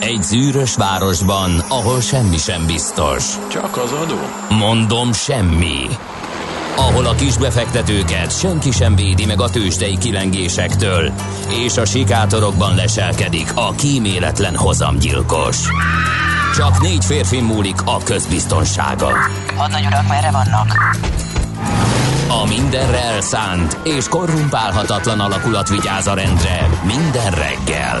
Egy zűrös városban, ahol semmi sem biztos. Csak az adó? Mondom semmi. Ahol a kisbefektetőket senki sem védi meg a tőzsdei kilengésektől, és a sikátorokban leselkedik a kíméletlen hozamgyilkos. Csak négy férfi múlik a közbiztonsága. Hadnagy urak, merre vannak? A mindenre elszánt és korrumpálhatatlan alakulat vigyáz a rendre minden reggel.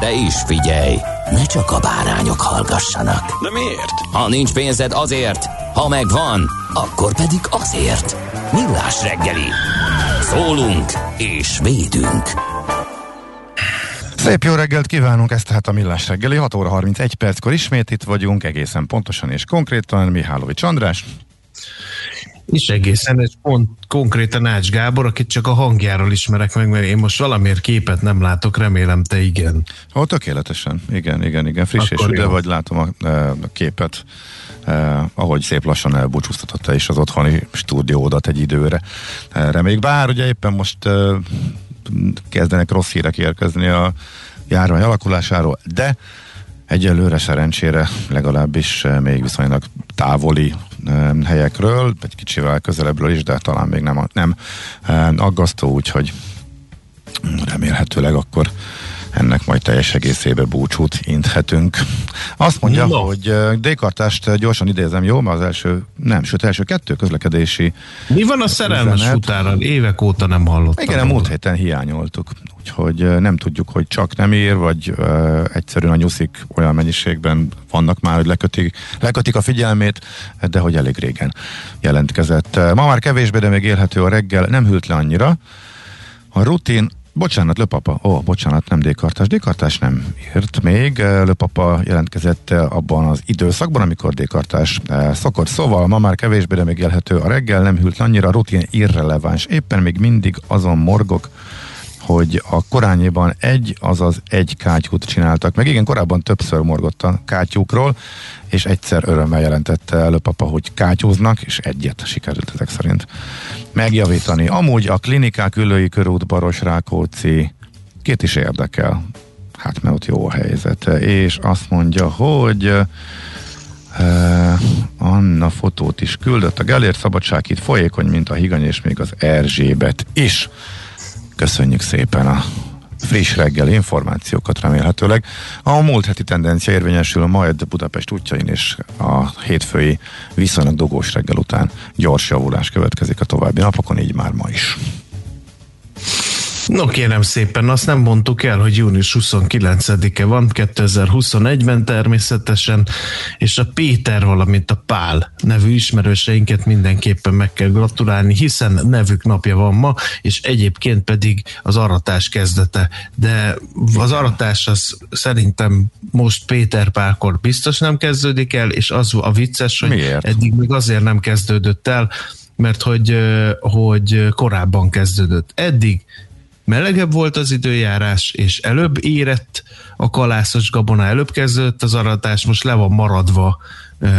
De is figyelj, ne csak a bárányok hallgassanak. De miért? Ha nincs pénzed azért, ha megvan, akkor pedig azért. Millás reggeli. Szólunk és védünk. Szép jó reggelt kívánunk, ez tehát a Millás reggeli, 6 óra 31 perckor ismét itt vagyunk, egészen pontosan és konkrétan Mihálovics András. És egészen egy pont konkrétan Ács Gábor, akit csak a hangjáról ismerek meg, mert én most valamiért képet nem látok, remélem te igen. Ó, tökéletesen, igen, igen, igen, friss Akkor és üde vagy, látom a, a képet, eh, ahogy szép lassan elbúcsúztatotta is az otthoni stúdiódat egy időre. Eh, reméljük, bár ugye éppen most eh, kezdenek rossz hírek érkezni a járvány alakulásáról, de egyelőre szerencsére legalábbis még viszonylag távoli helyekről, egy kicsivel közelebbről is, de talán még nem, nem aggasztó, úgyhogy remélhetőleg akkor ennek majd teljes egészébe búcsút inthetünk. Azt mondja, no. hogy Dékartást gyorsan idézem, jó? Mert az első, nem, sőt, első kettő közlekedési Mi van a szerelmes üzenet. futára? Évek óta nem hallottam. Igen, a múlt héten hiányoltuk. Úgyhogy nem tudjuk, hogy csak nem ér, vagy uh, egyszerűen a nyuszik olyan mennyiségben vannak már, hogy lekötik, lekötik a figyelmét, de hogy elég régen jelentkezett. Ma már kevésbé, de még élhető a reggel, nem hűlt le annyira. A rutin Bocsánat, Löpapa, ó, bocsánat, nem Dékartás. Dékartás nem írt még. Löpapa jelentkezett abban az időszakban, amikor Dékartás szokott. Szóval ma már kevésbé, de még élhető a reggel, nem hűlt annyira, rutin irreleváns. Éppen még mindig azon morgok, hogy a korányéban egy, azaz egy kátyút csináltak. Meg igen, korábban többször morgott a kátyúkról, és egyszer örömmel jelentette előpapa, hogy kátyúznak, és egyet sikerült ezek szerint megjavítani. Amúgy a klinikák ülői körút Baros Rákóczi két is érdekel. Hát mert ott jó a helyzet. És azt mondja, hogy uh, Anna fotót is küldött. A Gellért Szabadság itt folyékony, mint a higany, és még az Erzsébet is. Köszönjük szépen a friss reggel információkat remélhetőleg. A múlt heti tendencia érvényesül majd Budapest útjain, és a hétfői viszonylag dugós reggel után gyors javulás következik a további napokon, így már ma is. No kérem szépen, azt nem mondtuk el, hogy június 29-e van, 2021-ben természetesen, és a Péter, valamint a Pál nevű ismerőseinket mindenképpen meg kell gratulálni, hiszen nevük napja van ma, és egyébként pedig az aratás kezdete. De az aratás az szerintem most Péter Pálkor biztos nem kezdődik el, és az a vicces, hogy Miért? eddig még azért nem kezdődött el, mert hogy, hogy korábban kezdődött. Eddig melegebb volt az időjárás, és előbb érett a kalászos gabona, előbb kezdődött az aratás, most le van maradva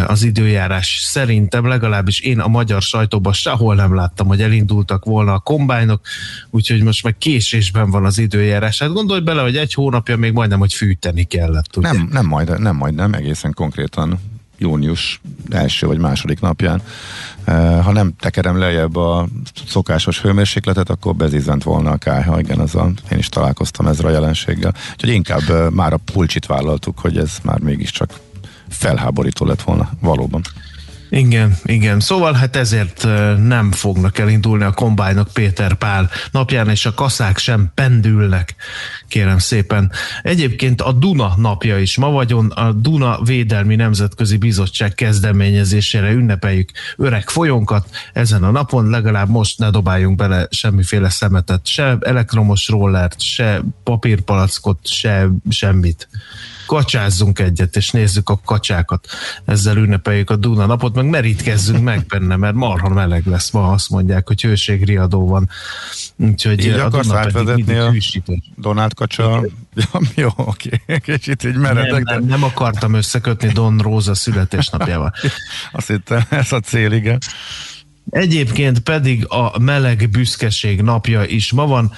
az időjárás. Szerintem legalábbis én a magyar sajtóban sehol nem láttam, hogy elindultak volna a kombájnok, úgyhogy most meg késésben van az időjárás. Hát gondolj bele, hogy egy hónapja még majdnem, hogy fűteni kellett. Ugye? Nem, nem majd, nem majd, nem egészen konkrétan június első vagy második napján. Ha nem tekerem lejjebb a szokásos hőmérsékletet, akkor bezizzent volna a kájha. Igen, az a, én is találkoztam ezzel a jelenséggel. Úgyhogy inkább már a pulcsit vállaltuk, hogy ez már mégiscsak felháborító lett volna valóban. Igen, igen. Szóval hát ezért nem fognak elindulni a kombájnok Péter Pál napján, és a kaszák sem pendülnek, kérem szépen. Egyébként a Duna napja is ma vagyon, a Duna Védelmi Nemzetközi Bizottság kezdeményezésére ünnepeljük öreg folyónkat. Ezen a napon legalább most ne dobáljunk bele semmiféle szemetet, se elektromos rollert, se papírpalackot, se semmit. Kacsázzunk egyet, és nézzük a kacsákat. Ezzel ünnepeljük a Duna napot, meg merítkezzünk meg benne, mert marha meleg lesz ma, azt mondják, hogy hőségriadó van. Úgyhogy így a akarsz átvezetni a Donald kacsa? Ja, jó, oké. Kicsit így meredek. Nem, nem, nem akartam összekötni Don Róza születésnapjával. Azt hittem, ez a cél, igen. Egyébként pedig a meleg büszkeség napja is ma van.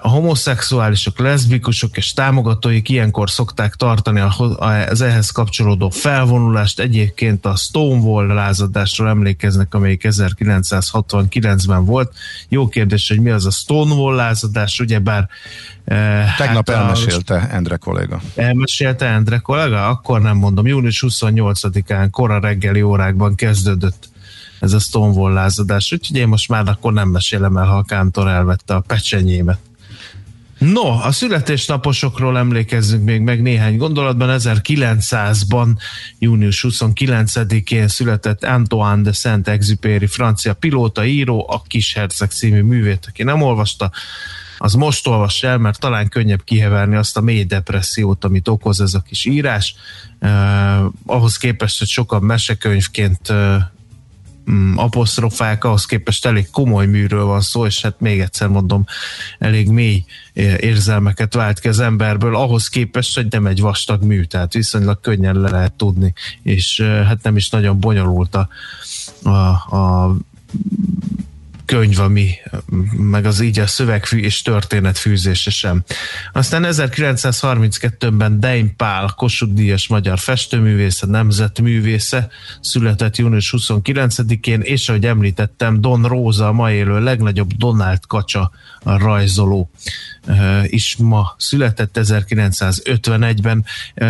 A homoszexuálisok, leszbikusok és támogatóik ilyenkor szokták tartani az ehhez kapcsolódó felvonulást. Egyébként a Stonewall lázadásról emlékeznek, amelyik 1969-ben volt. Jó kérdés, hogy mi az a Stonewall lázadás, ugyebár Tegnap hát elmesélte a, Endre kolléga. Elmesélte Endre kolléga? Akkor nem mondom. Június 28-án kora reggeli órákban kezdődött ez a Stonewall lázadás, úgyhogy én most már akkor nem mesélem el, ha a Kántor elvette a pecsenyémet. No, a születésnaposokról emlékezzünk még meg néhány gondolatban. 1900-ban, június 29-én született Antoine de Saint-Exupéry, francia pilóta, író, a Kisherceg című művét, aki nem olvasta, az most olvas el, mert talán könnyebb kiheverni azt a mély depressziót, amit okoz ez a kis írás. Uh, ahhoz képest, hogy sokan mesekönyvként uh, Mm, apostrofák, ahhoz képest elég komoly műről van szó, és hát még egyszer mondom, elég mély érzelmeket vált ki az emberből, ahhoz képest, hogy nem egy vastag mű, tehát viszonylag könnyen le lehet tudni, és hát nem is nagyon bonyolult a, a, a könyv, ami, meg az így a szövegfű és történetfűzése sem. Aztán 1932-ben Dein Pál, Kossuth Díjas magyar festőművésze, nemzetművésze született június 29-én, és ahogy említettem, Don Róza, a ma élő legnagyobb Donald Kacsa rajzoló is ma született 1951-ben.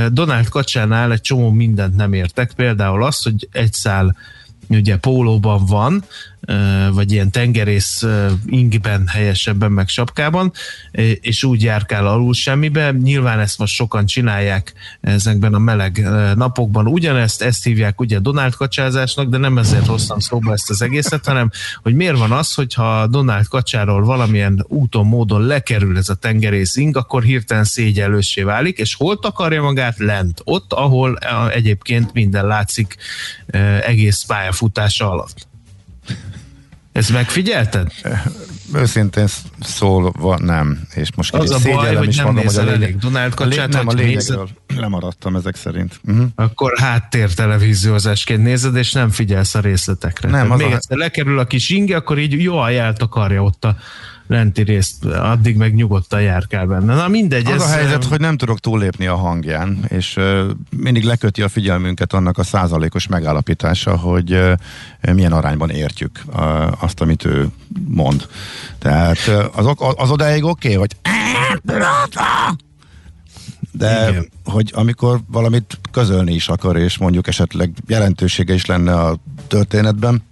Donald Kacsánál egy csomó mindent nem értek, például az, hogy egy szál ugye pólóban van, vagy ilyen tengerész ingben helyesebben, meg sapkában, és úgy járkál alul semmibe. Nyilván ezt most sokan csinálják ezekben a meleg napokban. Ugyanezt, ezt hívják ugye Donald kacsázásnak, de nem ezért hoztam szóba ezt az egészet, hanem hogy miért van az, hogyha Donald kacsáról valamilyen úton, módon lekerül ez a tengerész ing, akkor hirtelen szégyelőssé válik, és hol takarja magát? Lent. Ott, ahol egyébként minden látszik egész pályafutása alatt. Ezt megfigyelted? Őszintén szólva nem. És most az a baj, hogy nem magam, nézel hogy elég Donald kacsát, nem a lényegről lemaradtam ezek szerint. Uh-huh. Akkor háttértelevíziózásként nézed, és nem figyelsz a részletekre. Nem, az még a... egyszer lekerül a kis inge, akkor így jó eltakarja ott a lenti részt, addig meg nyugodtan járkál benne. Na mindegy. Az ez a helyzet, hogy nem tudok túllépni a hangján, és mindig leköti a figyelmünket annak a százalékos megállapítása, hogy milyen arányban értjük azt, amit ő mond. Tehát az, az odáig oké, okay, hogy de Igen. hogy amikor valamit közölni is akar, és mondjuk esetleg jelentősége is lenne a történetben,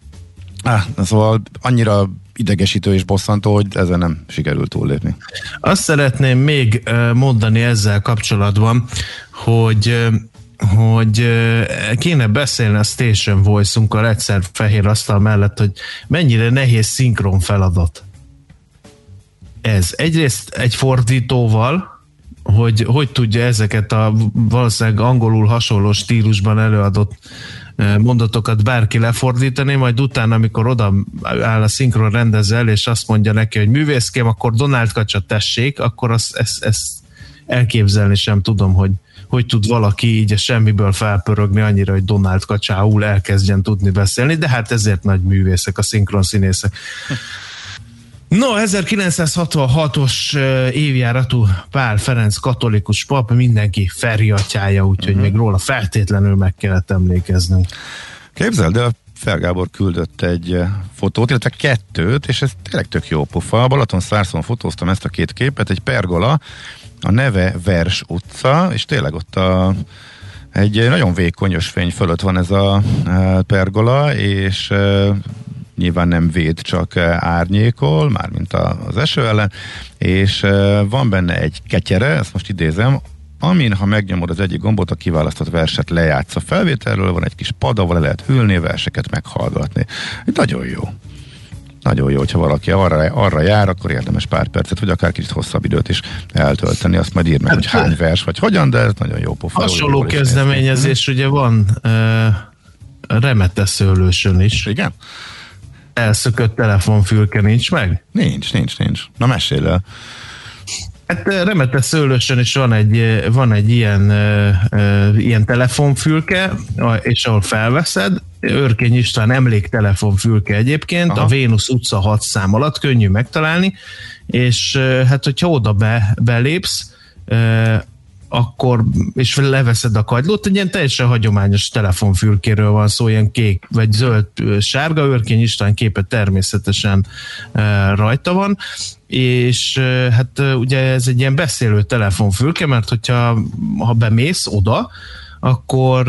Ah, szóval annyira idegesítő és bosszantó, hogy ezen nem sikerült túllépni. Azt szeretném még mondani ezzel kapcsolatban, hogy hogy kéne beszélni a Station Voice-unkkal egyszer fehér asztal mellett, hogy mennyire nehéz szinkron feladat. Ez. Egyrészt egy fordítóval, hogy hogy tudja ezeket a valószínűleg angolul hasonló stílusban előadott mondatokat bárki lefordítani, majd utána, amikor oda áll a szinkron rendezel, és azt mondja neki, hogy művészkém, akkor Donald Kacsa tessék, akkor azt, ezt, ezt elképzelni sem tudom, hogy hogy tud valaki így a semmiből felpörögni annyira, hogy Donald Kacsául elkezdjen tudni beszélni, de hát ezért nagy művészek a szinkron színészek. No, 1966-os évjáratú Pál Ferenc katolikus pap, mindenki Feri atyája, úgyhogy uh-huh. még róla feltétlenül meg kellett emlékeznünk. Képzeld el, Felgábor küldött egy fotót, illetve kettőt, és ez tényleg tök jó pofa. A Balaton Szárszon fotóztam ezt a két képet, egy pergola, a neve Vers utca, és tényleg ott a, egy nagyon vékony ösvény fölött van ez a pergola, és nyilván nem véd, csak eh, árnyékol, mármint az eső ellen, és eh, van benne egy ketyere, ezt most idézem, amin, ha megnyomod az egyik gombot, a kiválasztott verset lejátsz a felvételről, van egy kis pad, ahol le lehet hűlni, verseket meghallgatni. Nagyon jó. nagyon jó, hogyha valaki arra, arra jár, akkor érdemes pár percet, vagy akár kicsit hosszabb időt is eltölteni. Azt majd írd meg, hogy hány vers, vagy hogyan, de ez nagyon jó pofa. Hasonló kezdeményezés ugye van uh, Remete szőlősön is. Igen? Elszökött telefonfülke nincs meg? Nincs, nincs, nincs. Na mesélj el. Hát Remete szőlősön is van egy, van egy ilyen, ilyen telefonfülke, és ahol felveszed, Örkény István emlék telefonfülke egyébként, Aha. A Vénusz utca 6 szám alatt, könnyű megtalálni, és hát hogyha oda be, belépsz, akkor, és leveszed a kagylót, egy ilyen teljesen hagyományos telefonfülkéről van szó, ilyen kék vagy zöld sárga Örkény István képe természetesen rajta van, és hát ugye ez egy ilyen beszélő telefonfülke, mert hogyha ha bemész oda, akkor,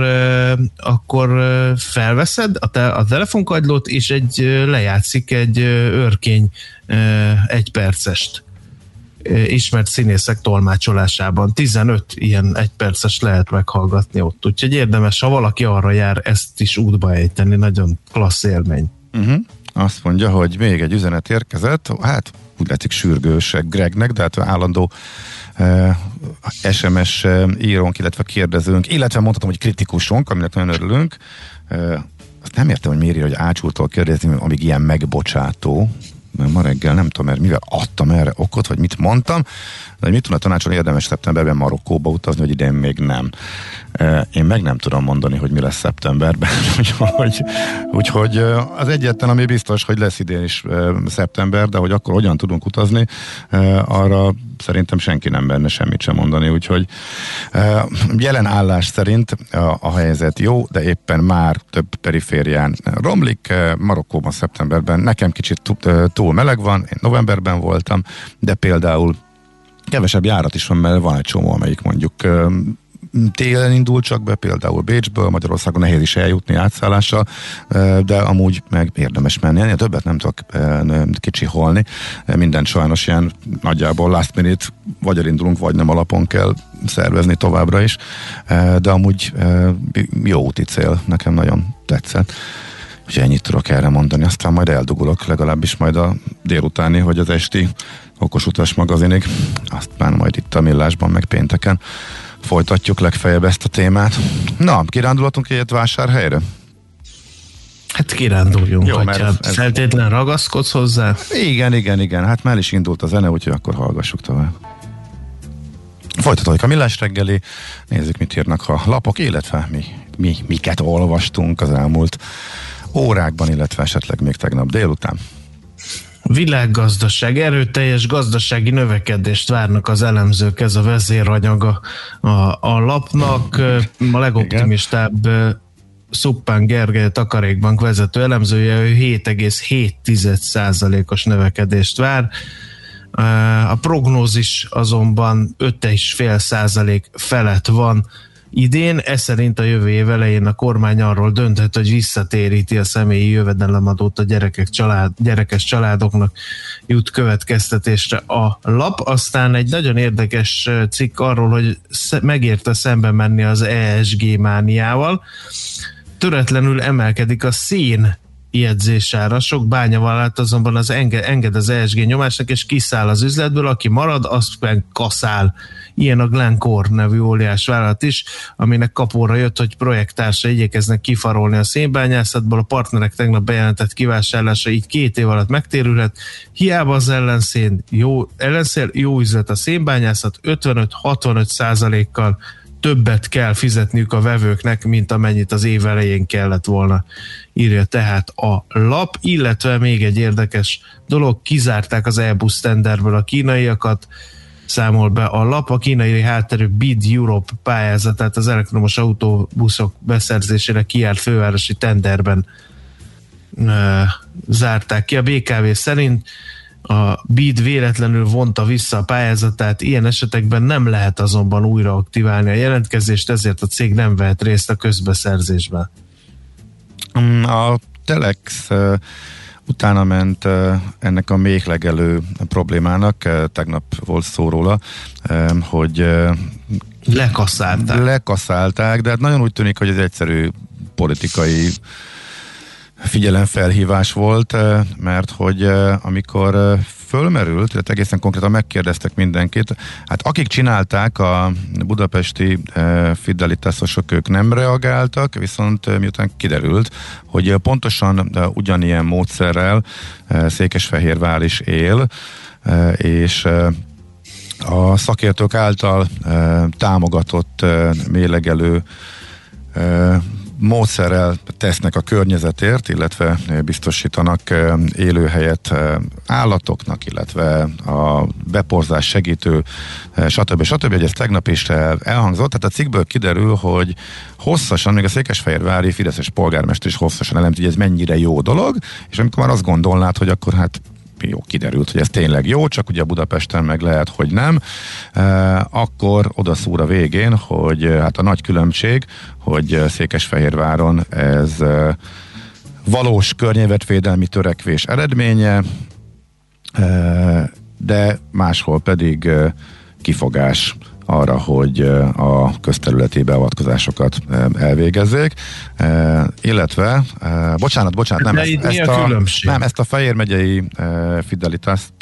akkor felveszed a, te, a telefonkagylót, és egy lejátszik egy örkény egy percest ismert színészek tolmácsolásában. 15 ilyen egyperces lehet meghallgatni ott. Úgyhogy érdemes, ha valaki arra jár, ezt is útba ejteni. Nagyon klassz élmény. Uh-huh. Azt mondja, hogy még egy üzenet érkezett, hát úgy látszik sürgősek Gregnek, de hát állandó uh, SMS uh, írónk, illetve kérdezőnk, illetve mondhatom, hogy kritikusunk, aminek nagyon örülünk. Uh, azt nem értem, hogy miért hogy ácsúrtól kérdezni, amíg ilyen megbocsátó. Ma reggel nem tudom, mert mivel adtam erre okot, vagy mit mondtam, de mit tudna tanácsolni, érdemes szeptemberben Marokkóba utazni, hogy idén még nem. Én meg nem tudom mondani, hogy mi lesz szeptemberben, úgyhogy, úgyhogy az egyetlen, ami biztos, hogy lesz idén is szeptember, de hogy akkor hogyan tudunk utazni, arra szerintem senki nem benne semmit sem mondani, úgyhogy jelen állás szerint a, a helyzet jó, de éppen már több periférián romlik. Marokkóban szeptemberben nekem kicsit tú- túl meleg van, én novemberben voltam, de például kevesebb járat is van, mert van egy csomó, amelyik mondjuk télen indul csak be, például Bécsből, Magyarországon nehéz is eljutni átszállással, de amúgy meg érdemes menni. Ennél többet nem tudok kicsiholni. Minden sajnos ilyen nagyjából last minute, vagy elindulunk, vagy nem alapon kell szervezni továbbra is, de amúgy jó úti cél, nekem nagyon tetszett. Úgyhogy ennyit tudok erre mondani, aztán majd eldugulok, legalábbis majd a délutáni, vagy az esti okos utas magazinig, azt már majd itt a millásban, meg pénteken folytatjuk legfeljebb ezt a témát. Na, kirándulhatunk egyet vásárhelyre? Hát kiránduljunk, Jó, hogyha ez- feltétlen ragaszkodsz hozzá. Igen, igen, igen, hát már is indult a zene, úgyhogy akkor hallgassuk tovább. Folytatódik a millás reggeli, nézzük, mit írnak a lapok, illetve mi, mi miket olvastunk az elmúlt órákban, illetve esetleg még tegnap délután. Világgazdaság, erőteljes gazdasági növekedést várnak az elemzők, ez a vezéranyaga a, a lapnak. A legoptimistább Szuppán Gergely Takarékbank vezető elemzője, ő 7,7%-os növekedést vár. A prognózis azonban 5,5 százalék felett van idén. Ez szerint a jövő év elején a kormány arról dönthet, hogy visszatéríti a személyi jövedelemadót a gyerekek család, gyerekes családoknak jut következtetésre a lap. Aztán egy nagyon érdekes cikk arról, hogy megérte szembe menni az ESG mániával. Töretlenül emelkedik a szén jegyzésára. Sok bányavállalat azonban az enge, enged az ESG nyomásnak, és kiszáll az üzletből, aki marad, azt meg kaszál. Ilyen a Glencore nevű óriás vállalat is, aminek kapóra jött, hogy projektársa igyekeznek kifarolni a szénbányászatból, a partnerek tegnap bejelentett kivásárlása így két év alatt megtérülhet. Hiába az ellenszén jó, ellenszél, jó üzlet a szénbányászat, 55-65 százalékkal többet kell fizetniük a vevőknek, mint amennyit az év elején kellett volna, írja tehát a lap, illetve még egy érdekes dolog, kizárták az Airbus tenderből a kínaiakat, számol be a lap, a kínai hátterű Bid Europe pályázatát az elektromos autóbuszok beszerzésére kiárt fővárosi tenderben ö, zárták ki. A BKV szerint a BID véletlenül vonta vissza a pályázatát, ilyen esetekben nem lehet azonban újra aktiválni a jelentkezést, ezért a cég nem vehet részt a közbeszerzésben. Mm, A Telex utána ment ennek a még legelő problémának, tegnap volt szó róla, hogy Lekasszálták. lekaszálták, de hát nagyon úgy tűnik, hogy ez egyszerű politikai figyelemfelhívás volt, mert hogy amikor fölmerült, illetve egészen konkrétan megkérdeztek mindenkit, hát akik csinálták a budapesti fidelitásosok, ők nem reagáltak, viszont miután kiderült, hogy pontosan ugyanilyen módszerrel Székesfehérvár is él, és a szakértők által támogatott mélegelő módszerrel tesznek a környezetért, illetve biztosítanak élőhelyet állatoknak, illetve a beporzás segítő, stb. stb. hogy ez tegnap is elhangzott. Tehát a cikkből kiderül, hogy hosszasan, még a Székesfehérvári Fideszes polgármester is hosszasan elemzi, hogy ez mennyire jó dolog, és amikor már azt gondolnád, hogy akkor hát jó, kiderült, hogy ez tényleg jó, csak ugye Budapesten meg lehet, hogy nem, e, akkor odaszúr a végén, hogy e, hát a nagy különbség, hogy Székesfehérváron ez e, valós környezetvédelmi törekvés eredménye, e, de máshol pedig e, kifogás arra, hogy a közterületi beavatkozásokat elvégezzék, illetve, bocsánat, bocsánat, nem, ezt, ezt, a, a nem, ezt a Fejér megyei fidelitást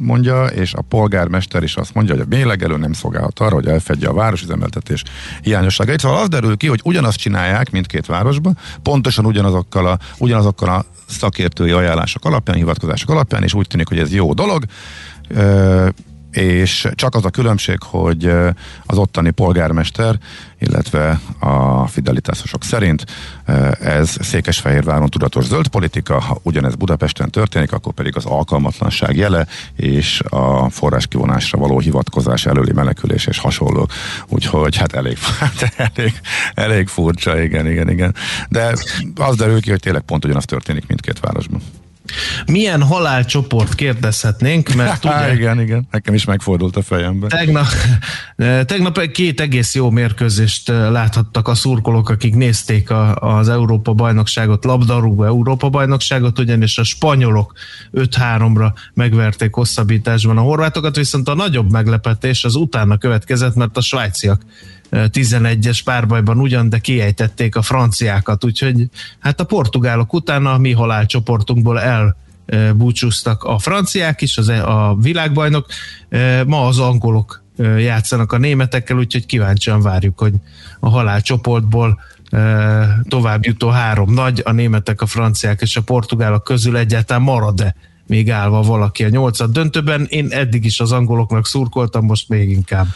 mondja, és a polgármester is azt mondja, hogy a mélegelő nem szolgálhat arra, hogy elfedje a városüzemeltetés hiányosságait. Szóval az derül ki, hogy ugyanazt csinálják mindkét városban, pontosan ugyanazokkal a, ugyanazokkal a szakértői ajánlások alapján, hivatkozások alapján, és úgy tűnik, hogy ez jó dolog és csak az a különbség, hogy az ottani polgármester, illetve a fidelitásosok szerint ez Székesfehérváron tudatos zöld politika, ha ugyanez Budapesten történik, akkor pedig az alkalmatlanság jele, és a forráskivonásra való hivatkozás előli menekülés és hasonló. Úgyhogy hát elég, hát elég, elég furcsa, igen, igen, igen. De az derül ki, hogy tényleg pont ugyanaz történik mindkét városban. Milyen halálcsoport kérdezhetnénk, mert ugye... igen, igen, nekem is megfordult a fejembe. Tegnap, tegnap két egész jó mérkőzést láthattak a szurkolók, akik nézték a, az Európa bajnokságot, labdarúgó Európa bajnokságot, ugyanis a spanyolok 5-3-ra megverték hosszabbításban a horvátokat, viszont a nagyobb meglepetés az utána következett, mert a svájciak 11-es párbajban ugyan, de kiejtették a franciákat, úgyhogy hát a portugálok után a mi halálcsoportunkból el búcsúztak a franciák is, az, e, a világbajnok, ma az angolok játszanak a németekkel, úgyhogy kíváncsian várjuk, hogy a halálcsoportból tovább jutó három nagy, a németek, a franciák és a portugálok közül egyáltalán marad-e még állva valaki a nyolcad döntőben. Én eddig is az angoloknak szurkoltam, most még inkább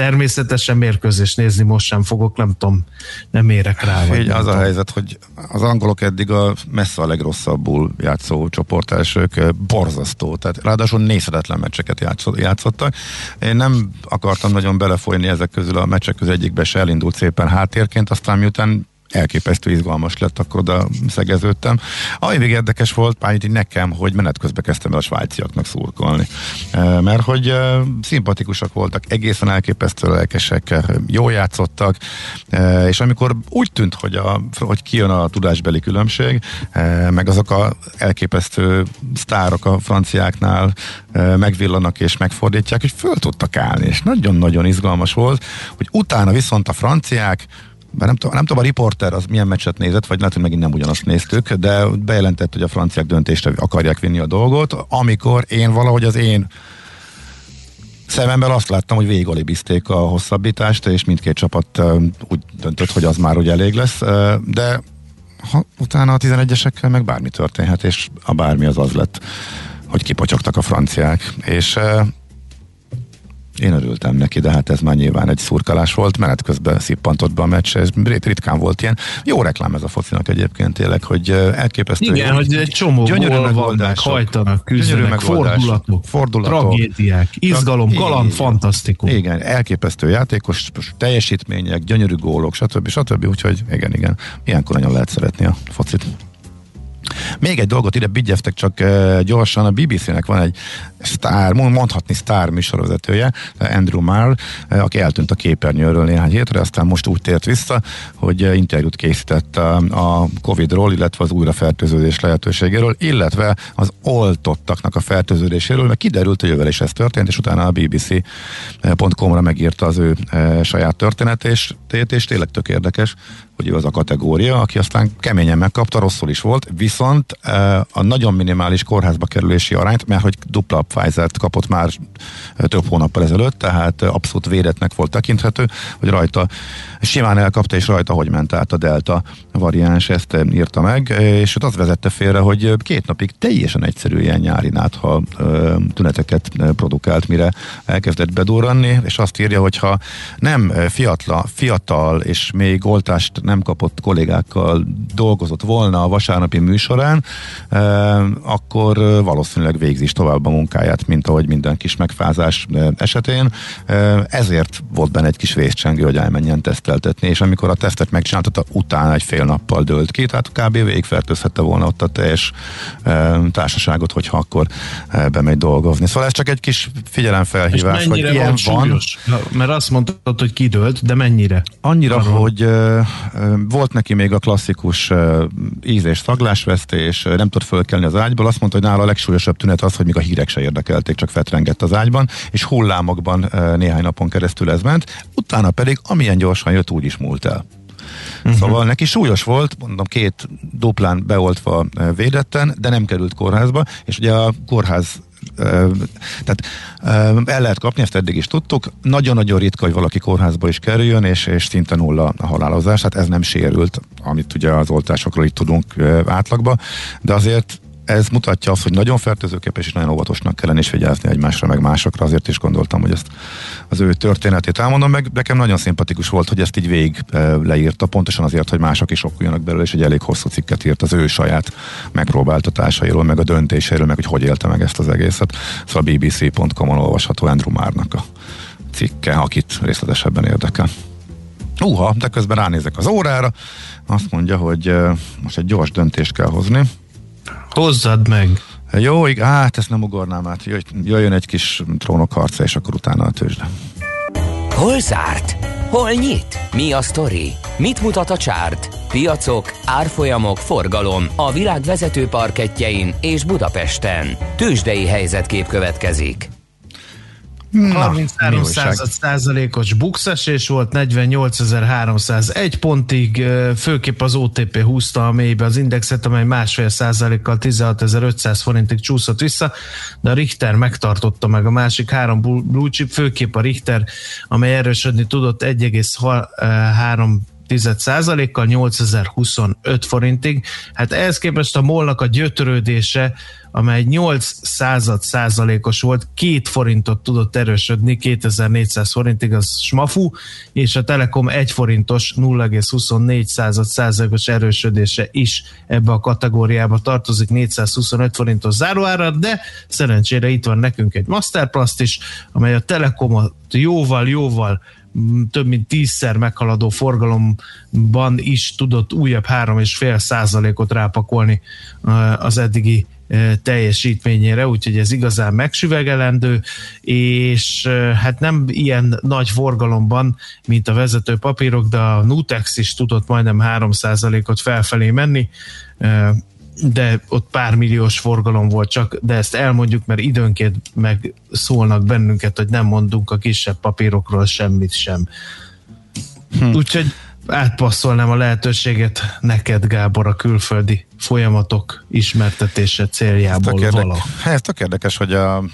természetesen mérkőzést nézni most sem fogok, nem tudom, nem érek rá. Vagy az tudom. a helyzet, hogy az angolok eddig a messze a legrosszabbul játszó csoportelsők, borzasztó, tehát ráadásul nézhetetlen meccseket játszottak. Én nem akartam nagyon belefolyni ezek közül a meccsek közül egyikbe se elindult szépen háttérként, aztán miután elképesztő izgalmas lett, akkor oda szegeződtem. Ami még érdekes volt, Pányit nekem, hogy menet közben kezdtem el a svájciaknak szurkolni. E, mert hogy e, szimpatikusak voltak, egészen elképesztő lelkesek, e, jól játszottak, és amikor úgy tűnt, hogy, a, hogy kijön a tudásbeli különbség, meg azok a elképesztő sztárok a franciáknál megvillanak és megfordítják, hogy föl tudtak állni, és nagyon-nagyon izgalmas volt, hogy utána viszont a franciák bár nem, tudom, nem tudom, a riporter az milyen meccset nézett, vagy lehet, hogy megint nem ugyanazt néztük, de bejelentett, hogy a franciák döntésre akarják vinni a dolgot, amikor én valahogy az én szememben azt láttam, hogy végigolibizték a hosszabbítást, és mindkét csapat úgy döntött, hogy az már úgy elég lesz, de ha, utána a 11-esekkel meg bármi történhet, és a bármi az az lett, hogy kipocsogtak a franciák, és én örültem neki, de hát ez már nyilván egy szurkalás volt, menet közben szippantott be a meccs, ez ritkán volt ilyen. Jó reklám ez a focinak egyébként tényleg, hogy elképesztő. Igen, jó, hogy egy csomó gyönyörű megoldások, hajtanak, küzdenek, fordulatok, fordulatok, tragédiák, izgalom, galant, fantasztikus. Igen, elképesztő játékos teljesítmények, gyönyörű gólok, stb. stb. Úgyhogy igen, igen, ilyenkor nagyon lehet szeretni a focit. Még egy dolgot ide bigyeztek csak gyorsan, a BBC-nek van egy sztár, mondhatni sztár műsorvezetője, Andrew Marr, aki eltűnt a képernyőről néhány hétre, aztán most úgy tért vissza, hogy uh, interjút készített a Covid-ról, illetve az újrafertőződés lehetőségéről, illetve az oltottaknak a fertőződéséről, mert kiderült, hogy ővel is ez történt, és utána a BBC.com-ra megírta az ő saját történetét, és tényleg tök érdekes, hogy ő az a kategória, aki aztán keményen megkapta, rosszul is volt, viszont a nagyon minimális kórházba kerülési arányt, mert hogy dupla Pfizer-t kapott már több hónappal ezelőtt, tehát abszolút védetnek volt tekinthető, hogy rajta simán elkapta, és rajta hogy ment át a delta variáns, ezt írta meg, és az vezette félre, hogy két napig teljesen egyszerű ilyen nyári nátha tüneteket produkált, mire elkezdett bedurranni, és azt írja, hogy ha nem fiatla, fiatal és még oltást nem kapott kollégákkal dolgozott volna a vasárnapi műsorán, akkor valószínűleg végzi is tovább a munkáját, mint ahogy minden kis megfázás esetén. Ezért volt benne egy kis vészcsengő, hogy elmenjen teszteltetni, és amikor a tesztet megcsináltatta, utána egy fél nappal dőlt ki, tehát kb. végfertőzhette volna ott a teljes társaságot, hogyha akkor bemegy dolgozni. Szóval ez csak egy kis figyelemfelhívás, hogy ilyen van. Mert azt mondtad, hogy kidőlt, de mennyire? Annyira, Arról. hogy volt neki még a klasszikus íz- és szaglásvesztés, nem tud fölkelni az ágyból, azt mondta, hogy nála a legsúlyosabb tünet az, hogy még a hírek se érdekelték, csak fetrengett az ágyban, és hullámokban néhány napon keresztül ez ment, utána pedig amilyen gyorsan jött, úgy is múlt el. Uh-huh. Szóval neki súlyos volt, mondom, két duplán beoltva védetten, de nem került kórházba, és ugye a kórház tehát el lehet kapni, ezt eddig is tudtuk. Nagyon-nagyon ritka, hogy valaki kórházba is kerüljön, és, és szinte nulla a halálozás, tehát ez nem sérült, amit ugye az oltásokról itt tudunk átlagba, de azért ez mutatja azt, hogy nagyon fertőzőképes és nagyon óvatosnak kellene is vigyázni egymásra, meg másokra. Azért is gondoltam, hogy ezt az ő történetét elmondom, meg nekem nagyon szimpatikus volt, hogy ezt így végig leírta, pontosan azért, hogy mások is okuljanak belőle, és egy elég hosszú cikket írt az ő saját megpróbáltatásairól, meg a döntéseiről, meg hogy hogy élte meg ezt az egészet. Szóval bbc.com-on olvasható Andrew Márnak a cikke, akit részletesebben érdekel. Uha, de közben ránézek az órára, azt mondja, hogy most egy gyors döntést kell hozni. Hozzad meg! Jó, ig- hát ezt nem ugornám át. Jöjjön egy kis trónok harca, és akkor utána a tőzsde. Hol zárt? Hol nyit? Mi a sztori? Mit mutat a csárt? Piacok, árfolyamok, forgalom a világ vezető parketjein és Budapesten. Tőzsdei helyzetkép következik. 33 százalékos bukszesés volt, 48.301 pontig, főképp az OTP húzta a mélybe az indexet, amely másfél százalékkal 16.500 forintig csúszott vissza, de a Richter megtartotta meg a másik három blue chip, főképp a Richter, amely erősödni tudott 1,3 kal 8025 forintig. Hát ehhez képest a molnak a gyötrődése amely 8 század százalékos volt, két forintot tudott erősödni, 2400 forintig, az smafu, és a Telekom 1 forintos 0,24 század százalékos erősödése is ebbe a kategóriába tartozik, 425 forintos záróára, de szerencsére itt van nekünk egy Masterplast is, amely a Telekomot jóval-jóval több mint tízszer meghaladó forgalomban is tudott újabb három és fél százalékot rápakolni az eddigi teljesítményére, úgyhogy ez igazán megsüvegelendő, és hát nem ilyen nagy forgalomban, mint a vezető papírok, de a Nutex is tudott majdnem 3%-ot felfelé menni, de ott pár milliós forgalom volt csak, de ezt elmondjuk, mert időnként megszólnak bennünket, hogy nem mondunk a kisebb papírokról semmit sem. Hm. Úgyhogy átpasszolnám a lehetőséget neked, Gábor, a külföldi folyamatok ismertetése céljából ez vala. Ez tök érdekes, hogy a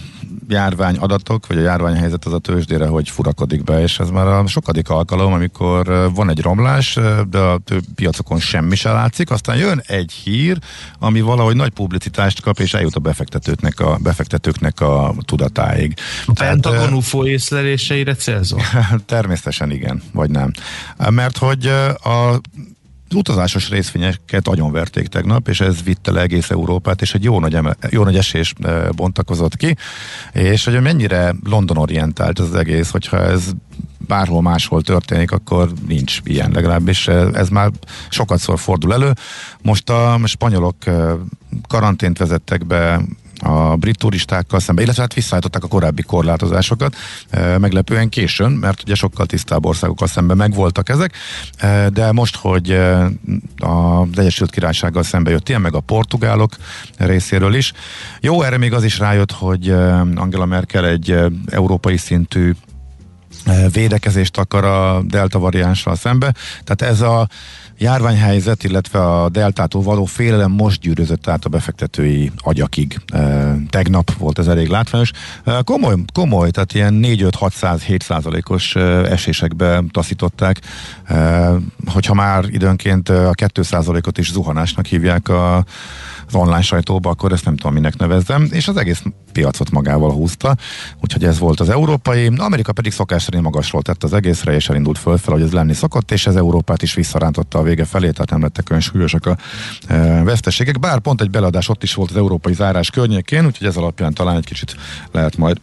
járvány adatok, vagy a járványhelyzet az a tőzsdére, hogy furakodik be, és ez már a sokadik alkalom, amikor van egy romlás, de a piacokon semmi se látszik, aztán jön egy hír, ami valahogy nagy publicitást kap, és eljut a befektetőknek a, befektetőknek a tudatáig. A Pentagon UFO észleléseire célzol? Természetesen igen, vagy nem. Mert hogy a utazásos részvényeket verték tegnap, és ez vitte le egész Európát, és egy jó nagy, eme, jó nagy esés bontakozott ki, és hogy mennyire London orientált az egész, hogyha ez bárhol máshol történik, akkor nincs ilyen legalábbis. Ez már sokat szor fordul elő. Most a spanyolok karantént vezettek be a brit turistákkal szemben, illetve hát visszaállították a korábbi korlátozásokat, e, meglepően későn, mert ugye sokkal tisztább országokkal szemben megvoltak ezek, e, de most, hogy e, az Egyesült Királysággal szembe jött ilyen, meg a portugálok részéről is. Jó, erre még az is rájött, hogy Angela Merkel egy európai szintű védekezést akar a delta variánssal szembe. Tehát ez a járványhelyzet, illetve a deltától való félelem most gyűrözött át a befektetői agyakig. Tegnap volt ez elég látványos. Komoly, komoly, tehát ilyen 4-5-600-7 százalékos esésekbe taszították. Hogyha már időnként a 2 százalékot is zuhanásnak hívják a az online sajtóba, akkor ezt nem tudom, minek nevezzem, és az egész piacot magával húzta, úgyhogy ez volt az európai, Amerika pedig szokás szerint magasról tett az egészre, és elindult fölfel, hogy ez lenni szokott, és ez Európát is visszarántotta a vége felé, tehát nem lettek olyan súlyosak a e, veszteségek, bár pont egy beladás ott is volt az európai zárás környékén, úgyhogy ez alapján talán egy kicsit lehet majd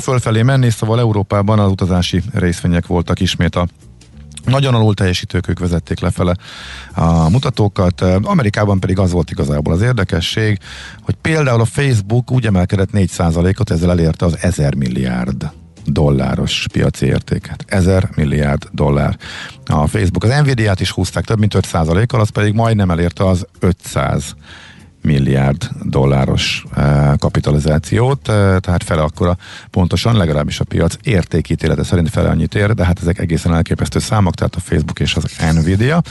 fölfelé menni, szóval Európában az utazási részvények voltak ismét a nagyon alul teljesítők, ők vezették lefele a mutatókat. Amerikában pedig az volt igazából az érdekesség, hogy például a Facebook úgy emelkedett 4%-ot, ezzel elérte az 1000 milliárd dolláros piaci értéket. 1000 milliárd dollár a Facebook. Az Nvidia-t is húzták több mint 5%-kal, az pedig majdnem elérte az 500 milliárd dolláros eh, kapitalizációt, eh, tehát fele akkora pontosan, legalábbis a piac értékítélete szerint fele annyit ér, de hát ezek egészen elképesztő számok, tehát a Facebook és az Nvidia.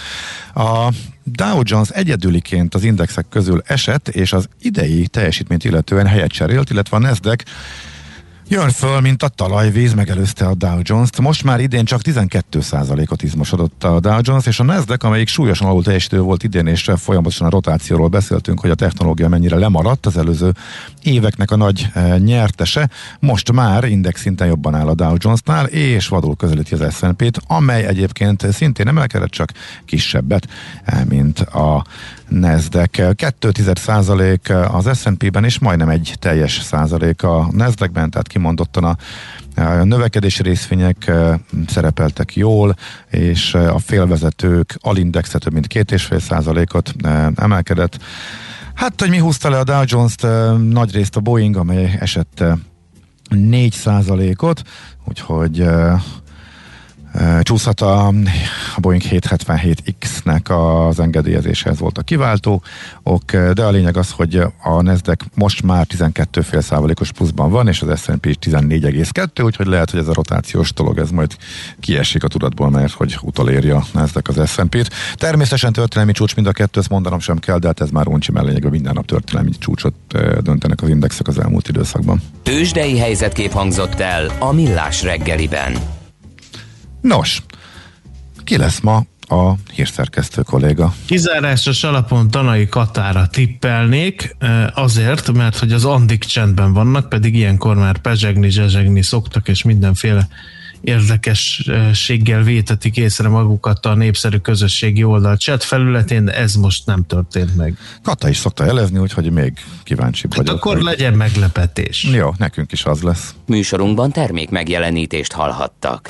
A Dow Jones egyedüliként az indexek közül esett, és az idei teljesítményt illetően helyet cserélt, illetve a Nasdaq Jön föl, mint a talajvíz, megelőzte a Dow Jones-t. Most már idén csak 12%-ot izmosodott a Dow Jones, és a Nasdaq, amelyik súlyosan alul teljesítő volt idén, és folyamatosan a rotációról beszéltünk, hogy a technológia mennyire lemaradt az előző éveknek a nagy e, nyertese. Most már index szinten jobban áll a Dow Jones-nál, és vadul közelíti az S&P-t, amely egyébként szintén emelkedett, csak kisebbet, e, mint a Nasdaq. 2 az S&P-ben, és majdnem egy teljes százalék a Nasdaq-ben, tehát kimondottan a növekedési részvények szerepeltek jól, és a félvezetők alindexe több mint két és fél százalékot emelkedett. Hát, hogy mi húzta le a Dow Jones-t, nagy részt a Boeing, amely esett 4 százalékot, úgyhogy Csúszhat a, Boeing 777X-nek az engedélyezéshez volt a kiváltó, ok, de a lényeg az, hogy a Nasdaq most már 12 százalékos pluszban van, és az S&P 14,2, úgyhogy lehet, hogy ez a rotációs dolog, ez majd kiesik a tudatból, mert hogy utolérja a Nasdaq az S&P-t. Természetesen történelmi csúcs mind a kettő, ezt mondanom sem kell, de hát ez már uncsi mellényeg, minden nap történelmi csúcsot döntenek az indexek az elmúlt időszakban. Tőzsdei helyzetkép hangzott el a Millás reggeliben. Nos, ki lesz ma a hírszerkesztő kolléga. Kizárásos alapon Tanai Katára tippelnék, azért, mert hogy az Andik csendben vannak, pedig ilyenkor már pezsegni, zsezsegni szoktak, és mindenféle érdekességgel vétetik észre magukat a népszerű közösségi oldal chat felületén, de ez most nem történt meg. Kata is szokta jelezni, úgyhogy még kíváncsi hát vagyok. akkor hogy... legyen meglepetés. Jó, nekünk is az lesz. Műsorunkban termék megjelenítést hallhattak.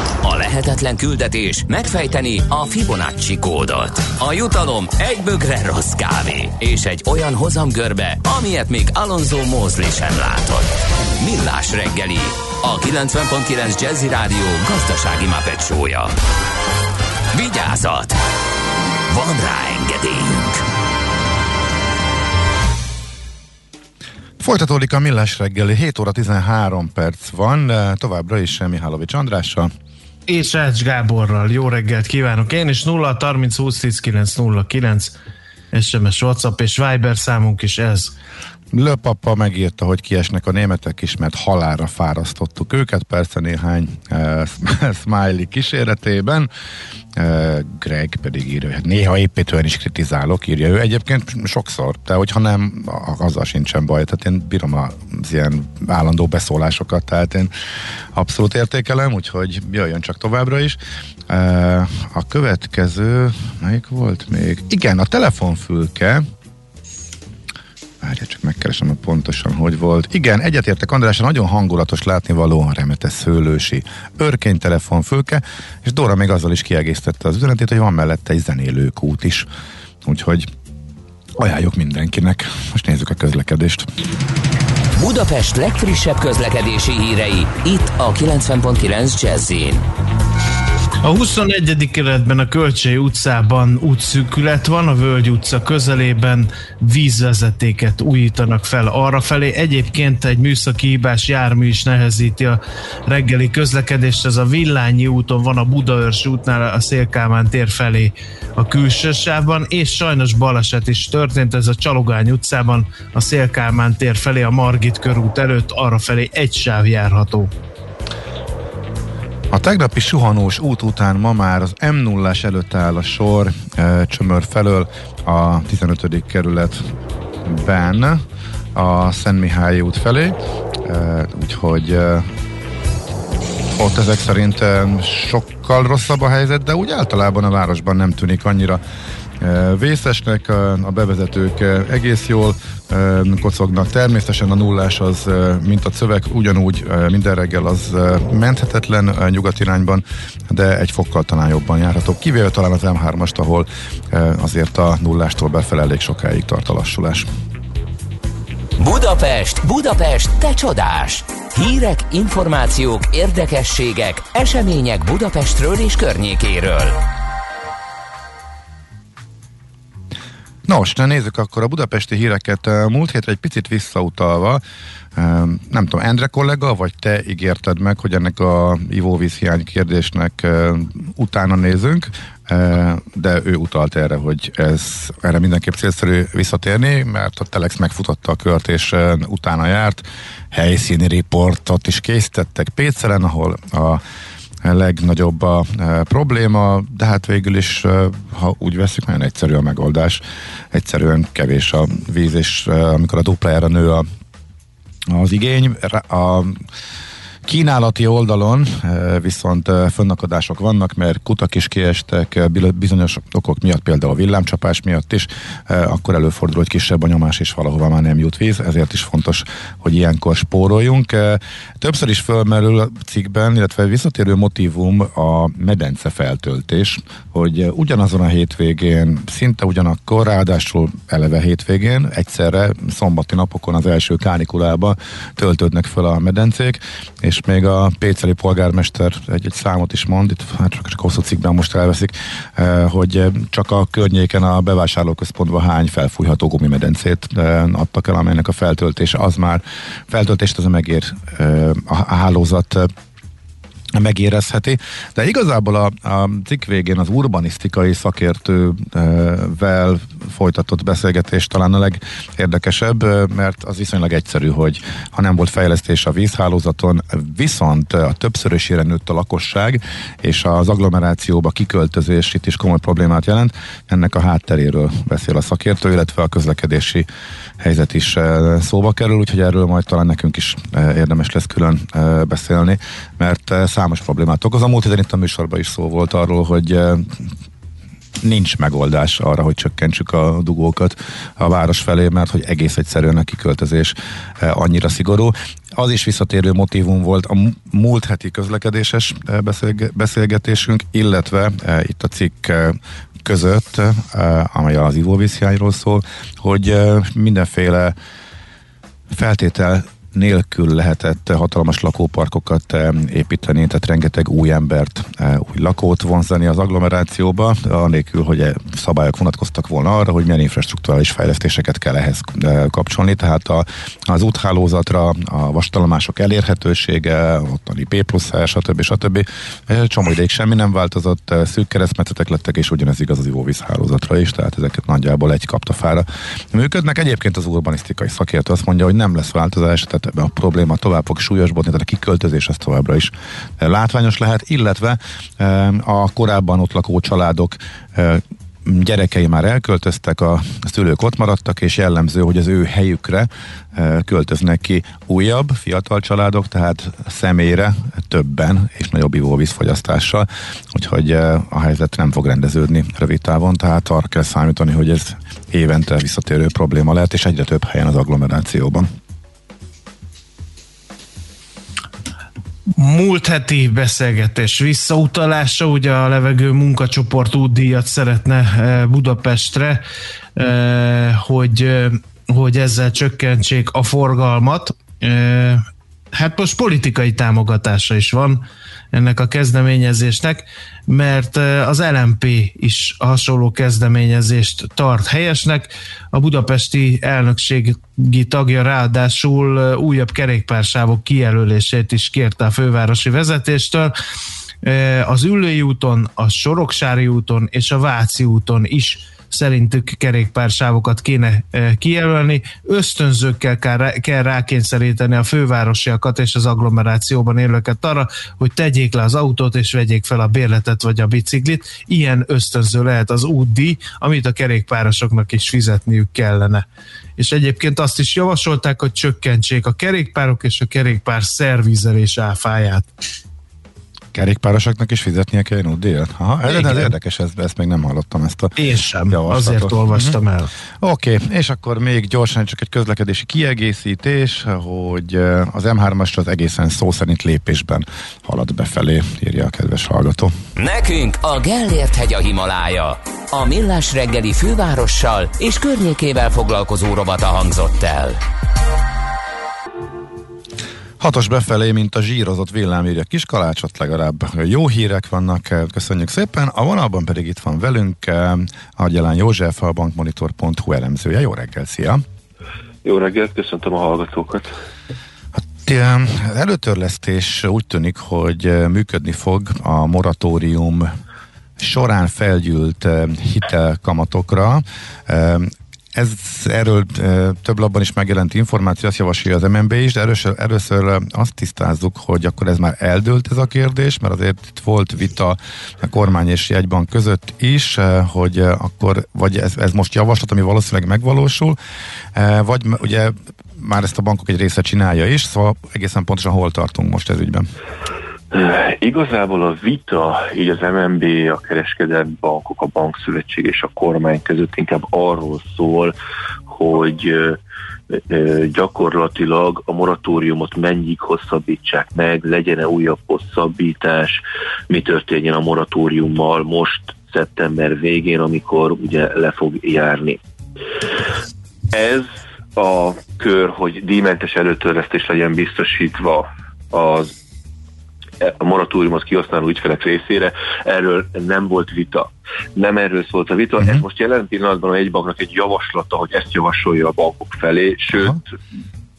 A lehetetlen küldetés megfejteni a Fibonacci kódot. A jutalom egy bögre rossz kávé és egy olyan hozamgörbe, amilyet még Alonso Mózli sem látott. Millás reggeli, a 90.9 Jazzy Rádió gazdasági mapetsója. Vigyázat! Van rá engedélyünk! Folytatódik a Millás reggeli, 7 óra 13 perc van, továbbra is Mihálovics Andrással. És Rács Gáborral. Jó reggelt kívánok! Én is 0 30 20 10 9 0 9 SMS, WhatsApp és Viber számunk is ez. Löpapa megírta, hogy kiesnek a németek is, mert halára fárasztottuk őket, persze néhány uh, smiley kíséretében. Uh, Greg pedig írja, hogy hát néha építően is kritizálok, írja ő. Egyébként sokszor, de hogyha nem, azzal sincsen baj. Tehát én bírom az ilyen állandó beszólásokat, tehát én abszolút értékelem, úgyhogy jöjjön csak továbbra is. Uh, a következő, melyik volt még? Igen, a telefonfülke, Várja, csak megkeresem, hogy pontosan hogy volt. Igen, egyetértek András, nagyon hangulatos látnivaló remete szőlősi örkény telefonfülke, és Dóra még azzal is kiegészítette az üzenetét, hogy van mellette egy zenélőkút is. Úgyhogy ajánljuk mindenkinek. Most nézzük a közlekedést. Budapest legfrissebb közlekedési hírei, itt a 90.9 jazz a 21. keretben a Kölcsei utcában útszűkület van, a Völgy utca közelében vízvezetéket újítanak fel arra felé. Egyébként egy műszaki hibás jármű is nehezíti a reggeli közlekedést. Ez a Villányi úton van a Budaörs útnál a Szélkámán tér felé a külső sávban, és sajnos baleset is történt. Ez a Csalogány utcában a Szélkámán tér felé a Margit körút előtt arra felé egy sáv járható. A tegnapi suhanós út után ma már az m 0 előtt áll a sor e, csömör felől a 15. kerületben a Szent Mihály út felé, e, úgyhogy e, ott ezek szerint e, sokkal rosszabb a helyzet, de úgy általában a városban nem tűnik annyira vészesnek, a bevezetők egész jól kocognak. Természetesen a nullás az, mint a szöveg, ugyanúgy minden reggel az menthetetlen nyugat irányban, de egy fokkal talán jobban járható. Kivéve talán az M3-ast, ahol azért a nullástól befele elég sokáig tart a lassulás. Budapest, Budapest, te csodás! Hírek, információk, érdekességek, események Budapestről és környékéről. Nos, nézzük akkor a budapesti híreket. Múlt hétre egy picit visszautalva, nem tudom, Endre kollega, vagy te ígérted meg, hogy ennek a ivóvízhiány kérdésnek utána nézünk, de ő utalt erre, hogy ez erre mindenképp célszerű visszatérni, mert a Telex megfutotta a kört, és utána járt. Helyszíni riportot is készítettek Pécelen, ahol a legnagyobb a e, probléma, de hát végül is, e, ha úgy veszik, nagyon egyszerű a megoldás. Egyszerűen kevés a víz, és e, amikor a duplájára nő a, az igény, a Kínálati oldalon viszont fönnakadások vannak, mert kutak is kiestek bizonyos okok miatt, például a villámcsapás miatt is, akkor előfordul, hogy kisebb a nyomás és valahova már nem jut víz, ezért is fontos, hogy ilyenkor spóroljunk. Többször is fölmerül a cikkben, illetve visszatérő motivum a medence feltöltés, hogy ugyanazon a hétvégén, szinte ugyanakkor, ráadásul eleve hétvégén, egyszerre szombati napokon az első kánikulában töltődnek fel a medencék, még a Péceli polgármester egy, egy számot is mond, itt hát csak, csak hosszú cikkben most elveszik, eh, hogy csak a környéken a bevásárlóközpontban hány felfújható gumimedencét eh, adtak el, amelynek a feltöltése az már feltöltést az megér eh, a hálózat megérezheti, de igazából a, a cikk végén az urbanisztikai szakértővel folytatott beszélgetés talán a legérdekesebb, mert az viszonylag egyszerű, hogy ha nem volt fejlesztés a vízhálózaton, viszont a többszörösére nőtt a lakosság, és az agglomerációba kiköltözés itt is komoly problémát jelent, ennek a hátteréről beszél a szakértő, illetve a közlekedési helyzet is szóba kerül, úgyhogy erről majd talán nekünk is érdemes lesz külön beszélni, mert számos problémát okoz. A múlt héten itt a műsorban is szó volt arról, hogy nincs megoldás arra, hogy csökkentsük a dugókat a város felé, mert hogy egész egyszerűen a kiköltözés annyira szigorú. Az is visszatérő motivum volt a múlt heti közlekedéses beszélgetésünk, illetve itt a cikk között, amely az ivóvízhiányról szól, hogy mindenféle feltétel nélkül lehetett hatalmas lakóparkokat eh, építeni, tehát rengeteg új embert, eh, új lakót vonzani az agglomerációba, anélkül, hogy eh, szabályok vonatkoztak volna arra, hogy milyen infrastruktúrális fejlesztéseket kell ehhez kapcsolni, tehát a, az úthálózatra, a vastalomások elérhetősége, ottani P plusz, stb. stb. Csomó ideig semmi nem változott, szűk keresztmetszetek lettek, és ugyanez igaz az ivóvízhálózatra is, tehát ezeket nagyjából egy kaptafára működnek. Egyébként az urbanisztikai szakértő azt mondja, hogy nem lesz változás, tehát tehát a probléma tovább fog súlyosbodni, tehát a kiköltözés az továbbra is eh, látványos lehet, illetve eh, a korábban ott lakó családok eh, gyerekei már elköltöztek, a szülők ott maradtak, és jellemző, hogy az ő helyükre költöznek ki újabb, fiatal családok, tehát személyre többen és nagyobb ivóvízfogyasztással, úgyhogy a helyzet nem fog rendeződni rövid távon, tehát arra kell számítani, hogy ez évente visszatérő probléma lehet, és egyre több helyen az agglomerációban. Múlt heti beszélgetés visszautalása, ugye a levegő munkacsoport útdíjat szeretne eh, Budapestre, eh, hogy, eh, hogy ezzel csökkentsék a forgalmat. hát most politikai támogatása is van ennek a kezdeményezésnek, mert az LMP is hasonló kezdeményezést tart helyesnek. A budapesti elnökségi tagja ráadásul újabb kerékpársávok kijelölését is kérte a fővárosi vezetéstől. Az Üllői úton, a Soroksári úton és a Váci úton is szerintük kerékpársávokat kéne e, kijelölni. Ösztönzőkkel kell, kell rákényszeríteni a fővárosiakat és az agglomerációban élőket arra, hogy tegyék le az autót és vegyék fel a bérletet vagy a biciklit. Ilyen ösztönző lehet az útdíj, amit a kerékpárosoknak is fizetniük kellene és egyébként azt is javasolták, hogy csökkentsék a kerékpárok és a kerékpár szervizelés áfáját kerékpárosoknak is fizetnie kell díjat? Aha, ez, ez érdekes, ezt, ezt még nem hallottam ezt a Én sem, javaslatot. azért olvastam el. Oké, okay, és akkor még gyorsan csak egy közlekedési kiegészítés, hogy eh, az M3-as az egészen szó szerint lépésben halad befelé, írja a kedves hallgató. Nekünk a Gellért hegy a Himalája. A Millás reggeli fővárossal és környékével foglalkozó robata hangzott el. Hatos befelé, mint a zsírozott villám írja Kiskalácsot, legalább jó hírek vannak, köszönjük szépen. A vonalban pedig itt van velünk Argyalán József, a bankmonitor.hu elemzője. Jó reggel, szia! Jó reggelt, köszöntöm a hallgatókat! Hát, előtörlesztés úgy tűnik, hogy működni fog a moratórium során felgyűlt hitelkamatokra. Ez erről több labban is megjelent információ, azt javasolja az MNB is, de először, először azt tisztázzuk, hogy akkor ez már eldőlt ez a kérdés, mert azért itt volt vita a kormány és jegybank között is, hogy akkor vagy ez, ez most javaslat, ami valószínűleg megvalósul, vagy ugye már ezt a bankok egy része csinálja is, szóval egészen pontosan hol tartunk most ez ügyben? Igazából a vita, így az MNB, a kereskedelmi bankok, a bankszövetség és a kormány között inkább arról szól, hogy gyakorlatilag a moratóriumot mennyig hosszabbítsák meg, legyen-e újabb hosszabbítás, mi történjen a moratóriummal most szeptember végén, amikor ugye le fog járni. Ez a kör, hogy díjmentes előtörlesztés legyen biztosítva az a moratóriumot kihasználó ügyfelek részére, erről nem volt vita. Nem erről szólt a vita, uh-huh. ez most jelen pillanatban egy banknak egy javaslata, hogy ezt javasolja a bankok felé, sőt, uh-huh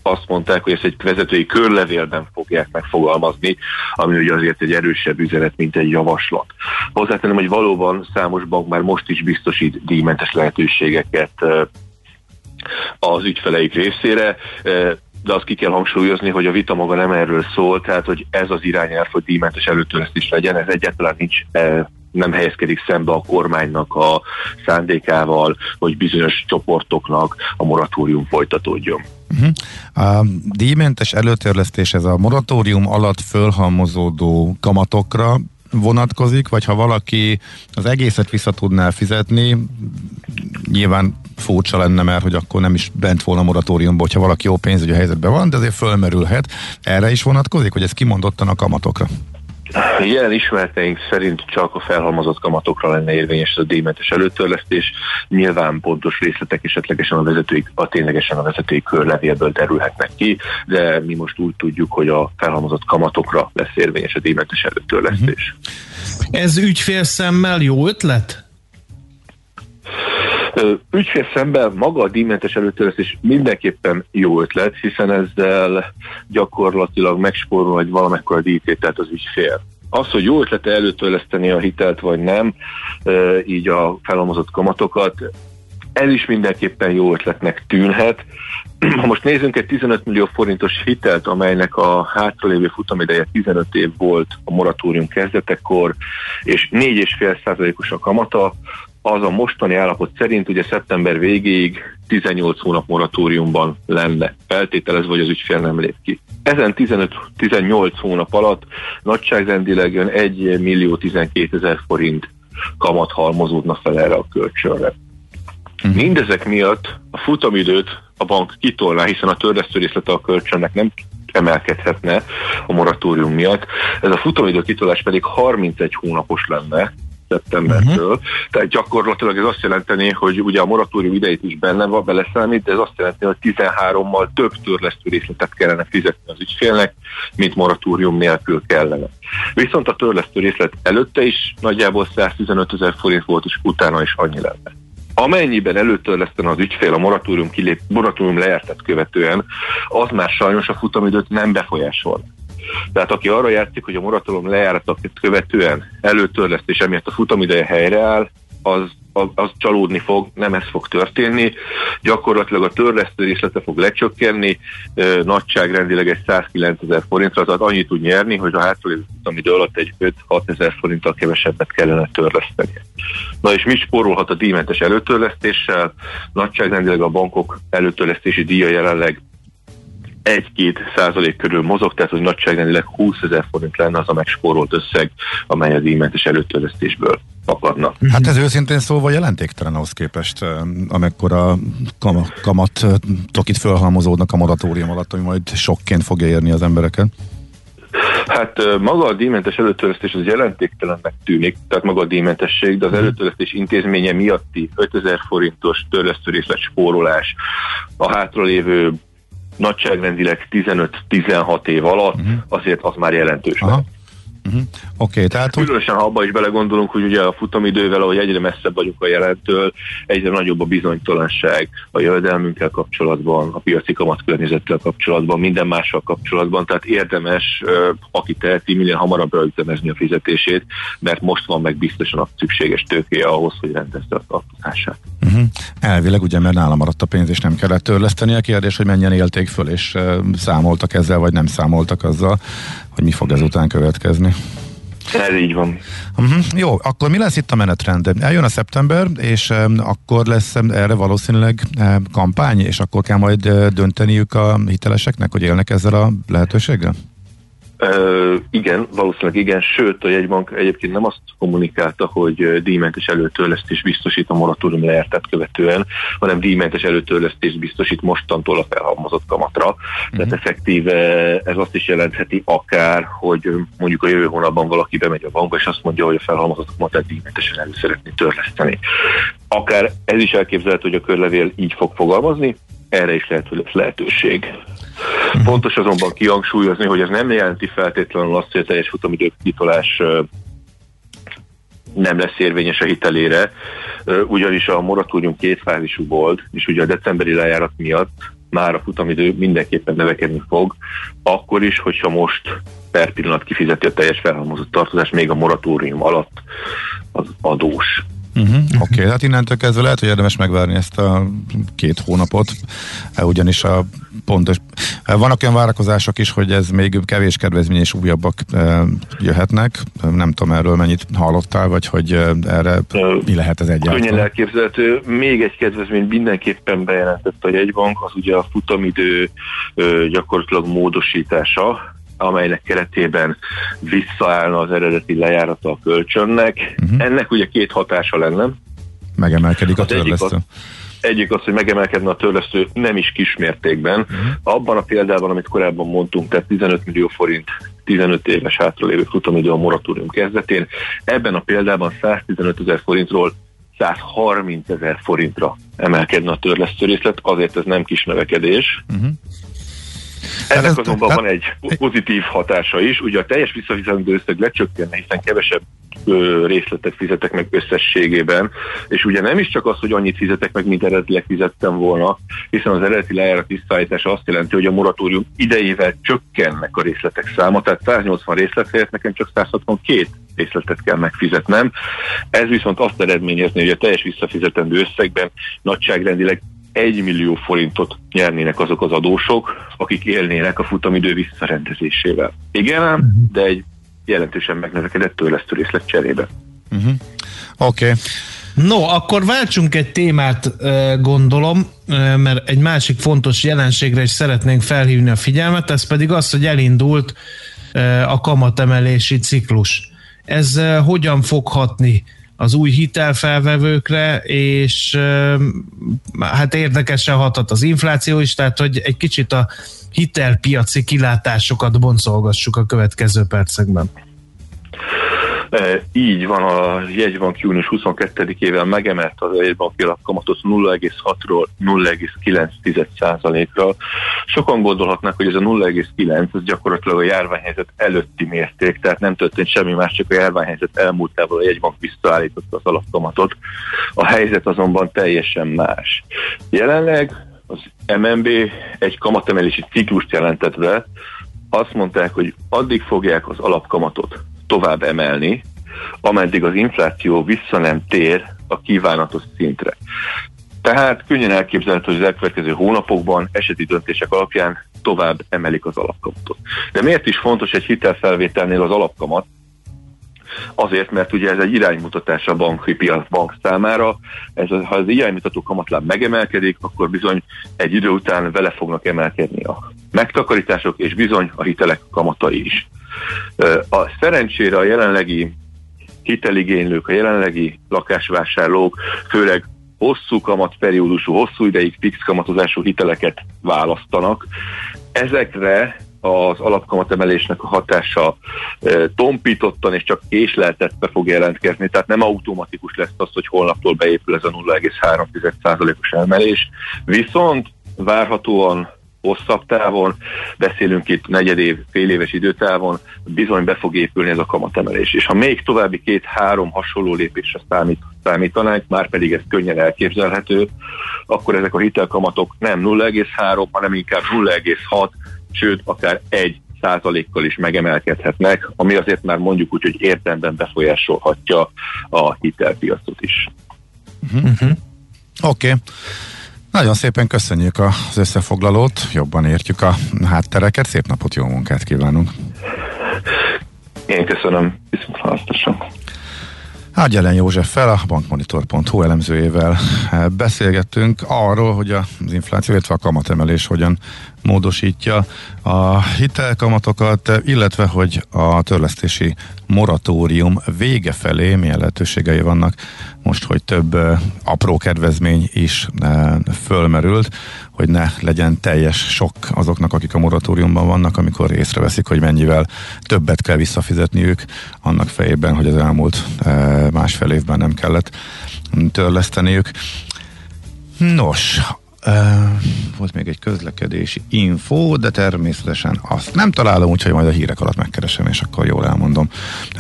azt mondták, hogy ezt egy vezetői körlevélben fogják megfogalmazni, ami ugye azért egy erősebb üzenet, mint egy javaslat. Hozzátenem, hogy valóban számos bank már most is biztosít díjmentes lehetőségeket az ügyfeleik részére de azt ki kell hangsúlyozni, hogy a vita maga nem erről szól, tehát hogy ez az irányelv, hogy díjmentes is legyen, ez egyáltalán nincs e, nem helyezkedik szembe a kormánynak a szándékával, hogy bizonyos csoportoknak a moratórium folytatódjon. Uh-huh. A díjmentes előtörlesztés ez a moratórium alatt fölhalmozódó kamatokra vonatkozik, vagy ha valaki az egészet vissza tudná fizetni, nyilván furcsa lenne, mert hogy akkor nem is bent volna moratóriumban, hogyha valaki jó pénzügyi helyzetben van, de azért fölmerülhet. Erre is vonatkozik, hogy ez kimondottan a kamatokra? Jelen ismereteink szerint csak a felhalmozott kamatokra lenne érvényes a díjmentes előtörlesztés. Nyilván pontos részletek esetlegesen a vezetői, a ténylegesen a vezetői körlevélből terülhetnek ki, de mi most úgy tudjuk, hogy a felhalmozott kamatokra lesz érvényes a díjmentes előtörlesztés. Uh-huh. Ez ügyfél szemmel jó ötlet? Ügyfél szemben maga a díjmentes előtörlesztés mindenképpen jó ötlet, hiszen ezzel gyakorlatilag megspórol egy valamekkora díjtételt az ügyfél. Az, hogy jó ötlete előtörleszteni a hitelt vagy nem, így a felhalmozott kamatokat, ez is mindenképpen jó ötletnek tűnhet. Ha most nézzünk egy 15 millió forintos hitelt, amelynek a hátralévő futamideje 15 év volt a moratórium kezdetekor, és 4,5%-os a kamata, az a mostani állapot szerint ugye szeptember végéig 18 hónap moratóriumban lenne, feltételezve, hogy az ügyfél nem lép ki. Ezen 15-18 hónap alatt nagyságrendileg jön 1 millió 12 ezer forint kamat halmozódna fel erre a kölcsönre. Uh-huh. Mindezek miatt a futamidőt a bank kitolná, hiszen a törlesztő részlete a kölcsönnek nem emelkedhetne a moratórium miatt. Ez a futamidő kitolás pedig 31 hónapos lenne, szeptembertől. Uh-huh. Tehát gyakorlatilag ez azt jelenteni, hogy ugye a moratórium idejét is benne van, beleszámít, de ez azt jelenti, hogy 13-mal több törlesztő részletet kellene fizetni az ügyfélnek, mint moratórium nélkül kellene. Viszont a törlesztő részlet előtte is nagyjából 115 ezer forint volt, és utána is annyi lenne. Amennyiben előtörlesztene az ügyfél a moratórium, kilép, moratórium lejártat követően, az már sajnos a futamidőt nem befolyásol. Tehát aki arra játszik, hogy a moratórium lejáratot követően előtörleszt, és emiatt a futamideje helyreáll, az, az, az csalódni fog, nem ez fog történni. Gyakorlatilag a törlesztő részlete fog lecsökkenni, ö, nagyságrendileg egy 109 ezer forintra, tehát annyit tud nyerni, hogy a hátralévő futamidő alatt egy 5-6 ezer forinttal kevesebbet kellene törleszteni. Na és mi spórolhat a díjmentes előtörlesztéssel? Nagyságrendileg a bankok előtörlesztési díja jelenleg 1-2 százalék körül mozog, tehát hogy nagyságrendileg 20 ezer forint lenne az a megspórolt összeg, amely az díjmentes előtörlesztésből fakadna. Hát ez őszintén szóval jelentéktelen ahhoz képest, eh, amekkora kam- kamat tokit fölhalmozódnak a moratórium alatt, ami majd sokként fogja érni az embereket. Hát ö, maga a díjmentes előtörlesztés az jelentéktelennek tűnik, tehát maga a díjmentesség, de az előtörlesztés intézménye miatti 5000 forintos törlesztőrészlet spórolás a hátralévő nagyságrendileg 15-16 év alatt, azért az már jelentős. Aha. Uh-huh. Oké, okay, tehát. Különösen, ha abba is belegondolunk, hogy ugye a futamidővel, ahogy egyre messzebb vagyunk a jelentől, egyre nagyobb a bizonytalanság a jövedelmünkkel kapcsolatban, a piaci kamatkörnyezettel kapcsolatban, minden mással kapcsolatban, tehát érdemes, aki teheti, minél hamarabb rögzítemezni a fizetését, mert most van meg biztosan a szükséges tőkéje ahhoz, hogy rendezze a tartozását. Uh-huh. Elvileg ugye, mert nálam maradt a pénz, és nem kellett törleszteni. A kérdés, hogy mennyien élték föl, és számoltak ezzel, vagy nem számoltak azzal, hogy mi fog ezután következni. Ez így van. Uh-huh. Jó, akkor mi lesz itt a menetrend? Eljön a szeptember, és um, akkor lesz um, erre valószínűleg um, kampány, és akkor kell majd uh, dönteniük a hiteleseknek, hogy élnek ezzel a lehetőséggel? Igen, valószínűleg igen, sőt a jegybank egyébként nem azt kommunikálta, hogy díjmentes előtörlesztés biztosít a moratórium lejártát követően, hanem díjmentes előtörlesztés biztosít mostantól a felhalmozott kamatra. Uh-huh. Tehát effektíve ez azt is jelentheti akár, hogy mondjuk a jövő hónapban valaki bemegy a bankba, és azt mondja, hogy a felhalmozott kamatát díjmentesen elő szeretné törleszteni. Akár ez is elképzelhető, hogy a körlevél így fog fogalmazni, erre is lehet, hogy lesz lehetőség. Fontos azonban kihangsúlyozni, hogy ez nem jelenti feltétlenül azt, hogy a teljes futamidő kitolás nem lesz érvényes a hitelére, ugyanis a moratórium kétfázisú volt, és ugye a decemberi lejárat miatt már a futamidő mindenképpen növekedni fog, akkor is, hogyha most per pillanat kifizeti a teljes felhalmozott tartozást még a moratórium alatt az adós. Uh-huh. Oké, okay, hát innentől kezdve lehet, hogy érdemes megvárni ezt a két hónapot, eh, ugyanis a pontos... eh, Vannak olyan várakozások is, hogy ez még kevés kedvezmény és újabbak eh, jöhetnek. Nem tudom erről mennyit hallottál, vagy hogy erre mi lehet ez Könnyen egyáltalán? elképzelhető. Még egy kedvezmény mindenképpen bejelentett a jegybank, az ugye a futamidő gyakorlatilag módosítása, amelynek keretében visszaállna az eredeti lejárata a kölcsönnek. Uh-huh. Ennek ugye két hatása lenne. Megemelkedik a Az egyik törlesztő. az- Egyik az, hogy megemelkedne a törlesztő nem is kismértékben. Uh-huh. Abban a példában, amit korábban mondtunk, tehát 15 millió forint 15 éves hátralévő futamidő a moratórium kezdetén. Ebben a példában 115 ezer forintról 130 ezer forintra emelkedne a törlesztő részlet, azért ez nem kis növekedés. Uh-huh. Ennek ez- azonban tehát- van egy pozitív hatása is, ugye a teljes visszafizetendő összeg lecsökkenne, hiszen kevesebb részletet fizetek meg összességében, és ugye nem is csak az, hogy annyit fizetek meg, mint eredetileg fizettem volna, hiszen az eredeti lejárat visszaállítása azt jelenti, hogy a moratórium idejével csökkennek a részletek száma, tehát 180 részlet helyett nekem csak 162 részletet kell megfizetnem. Ez viszont azt eredményezni, hogy a teljes visszafizetendő összegben nagyságrendileg 1 millió forintot nyernének azok az adósok, akik élnének a futamidő visszarendezésével. Igen, ám, de egy jelentősen megnövekedett törlesztő részlet cserébe. Uh-huh. Oké. Okay. No, akkor váltsunk egy témát, gondolom, mert egy másik fontos jelenségre is szeretnénk felhívni a figyelmet, ez pedig az, hogy elindult a kamatemelési ciklus. Ez hogyan fog hatni az új hitelfelvevőkre, és hát érdekesen hathat az infláció is, tehát hogy egy kicsit a hitelpiaci kilátásokat boncolgassuk a következő percekben. E, így van, a jegybank június 22-ével megemelt az a jegybanki alapkamatot 0,6-ról 0,9%-ra. Sokan gondolhatnak, hogy ez a 0,9 az gyakorlatilag a járványhelyzet előtti mérték, tehát nem történt semmi más, csak a járványhelyzet elmúltával a jegybank visszaállította az alapkamatot. A helyzet azonban teljesen más. Jelenleg az MNB egy kamatemelési ciklust jelentett be, azt mondták, hogy addig fogják az alapkamatot tovább emelni, ameddig az infláció vissza nem tér a kívánatos szintre. Tehát könnyen elképzelhető, hogy az elkövetkező hónapokban eseti döntések alapján tovább emelik az alapkamatot. De miért is fontos egy hitelfelvételnél az alapkamat? Azért, mert ugye ez egy iránymutatás a banki piac bank számára. Ez, ha az iránymutató kamatláb megemelkedik, akkor bizony egy idő után vele fognak emelkedni a megtakarítások, és bizony a hitelek kamatai is. A szerencsére a jelenlegi hiteligénylők, a jelenlegi lakásvásárlók, főleg hosszú kamatperiódusú, hosszú ideig fix kamatozású hiteleket választanak. Ezekre az alapkamatemelésnek a hatása e, tompítottan és csak késleltetve fog jelentkezni, tehát nem automatikus lesz az, hogy holnaptól beépül ez a 0,3%-os emelés, viszont várhatóan hosszabb távon, beszélünk itt negyedév, éves időtávon, bizony be fog épülni ez a kamatemelés. És ha még további két-három hasonló lépésre számít, számítanánk, már pedig ez könnyen elképzelhető, akkor ezek a hitelkamatok nem 0,3, hanem inkább 0,6, sőt, akár egy százalékkal is megemelkedhetnek, ami azért már mondjuk úgy, hogy érdemben befolyásolhatja a hitelpiacot is. Uh-huh. Oké. Okay. Nagyon szépen köszönjük az összefoglalót, jobban értjük a háttereket, szép napot, jó munkát kívánunk! Én köszönöm, viszont hasznosan. Ágyelen Józseffel, a bankmonitor.hu elemzőjével beszélgettünk arról, hogy az infláció, illetve a kamatemelés hogyan módosítja a hitelkamatokat, illetve hogy a törlesztési moratórium vége felé milyen lehetőségei vannak. Most, hogy több apró kedvezmény is fölmerült, hogy ne legyen teljes sok azoknak, akik a moratóriumban vannak, amikor észreveszik, hogy mennyivel többet kell visszafizetniük annak fejében, hogy az elmúlt másfél évben nem kellett törleszteniük. Nos, Uh, volt még egy közlekedési info, de természetesen azt nem találom, úgyhogy majd a hírek alatt megkeresem, és akkor jól elmondom.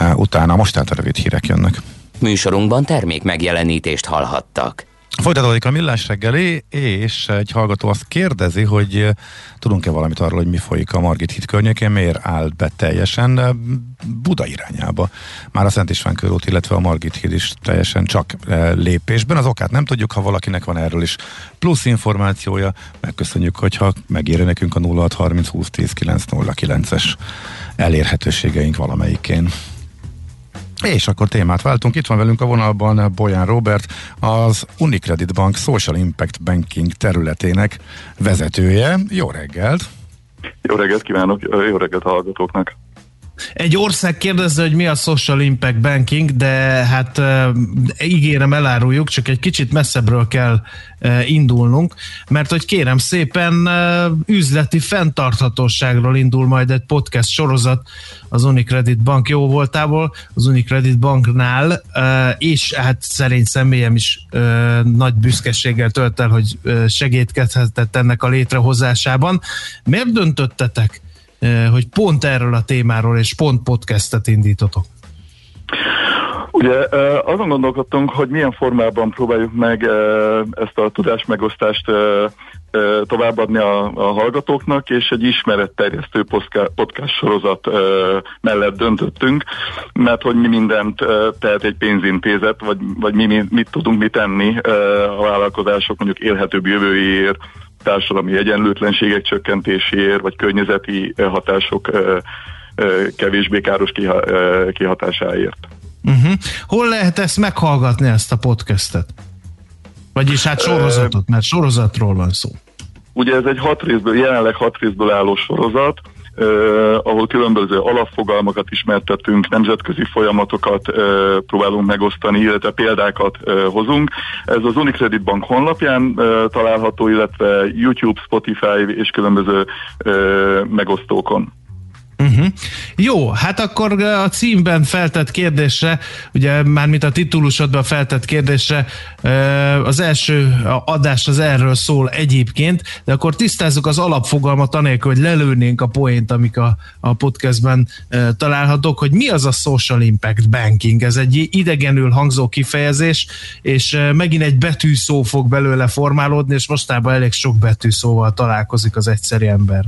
Uh, utána most tehát a rövid hírek jönnek. Műsorunkban termék megjelenítést hallhattak. Folytatódik a millás reggeli, és egy hallgató azt kérdezi, hogy eh, tudunk-e valamit arról, hogy mi folyik a Margit híd környékén, miért áll be teljesen Buda irányába. Már a Szent István körút, illetve a Margit híd is teljesen csak eh, lépésben. Az okát nem tudjuk, ha valakinek van erről is plusz információja, megköszönjük, hogyha megírja nekünk a 0630 20 10 909-es elérhetőségeink valamelyikén. És akkor témát váltunk. Itt van velünk a vonalban Bolyán Robert, az Unicredit Bank Social Impact Banking területének vezetője. Jó reggelt! Jó reggelt kívánok, jó reggelt a hallgatóknak! Egy ország kérdezze, hogy mi a social impact banking, de hát uh, ígérem, eláruljuk, csak egy kicsit messzebbről kell uh, indulnunk, mert hogy kérem szépen uh, üzleti fenntarthatóságról indul majd egy podcast sorozat az Unicredit Bank jó voltából, az Unicredit Banknál, uh, és hát szerint személyem is uh, nagy büszkeséggel tölt el, hogy segítkezhetett ennek a létrehozásában. Miért döntöttetek hogy pont erről a témáról és pont podcastet indítotok? Ugye azon gondolkodtunk, hogy milyen formában próbáljuk meg ezt a tudásmegosztást továbbadni a, a hallgatóknak, és egy ismeretterjesztő podcast sorozat mellett döntöttünk, mert hogy mi mindent tehet egy pénzintézet, vagy, vagy mi mit tudunk mi tenni a vállalkozások mondjuk élhetőbb jövőjéért, társadalmi egyenlőtlenségek csökkentéséért, vagy környezeti hatások kevésbé káros kihatásáért. Uh-huh. Hol lehet ezt meghallgatni, ezt a podcastet? Vagyis hát sorozatot, mert sorozatról van szó. Ugye ez egy hat részből, jelenleg hat részből álló sorozat, ahol különböző alapfogalmakat ismertetünk, nemzetközi folyamatokat próbálunk megosztani, illetve példákat hozunk. Ez az Unicredit Bank honlapján található, illetve YouTube, Spotify és különböző megosztókon. Uh-huh. Jó, hát akkor a címben feltett kérdésre, ugye már mint a titulusodban feltett kérdésre, az első adás az erről szól egyébként, de akkor tisztázzuk az alapfogalmat anélkül, hogy lelőnénk a poént, amik a, a podcastben találhatók, hogy mi az a social impact banking. Ez egy idegenül hangzó kifejezés, és megint egy betűszó fog belőle formálódni, és mostában elég sok betűszóval találkozik az egyszeri ember.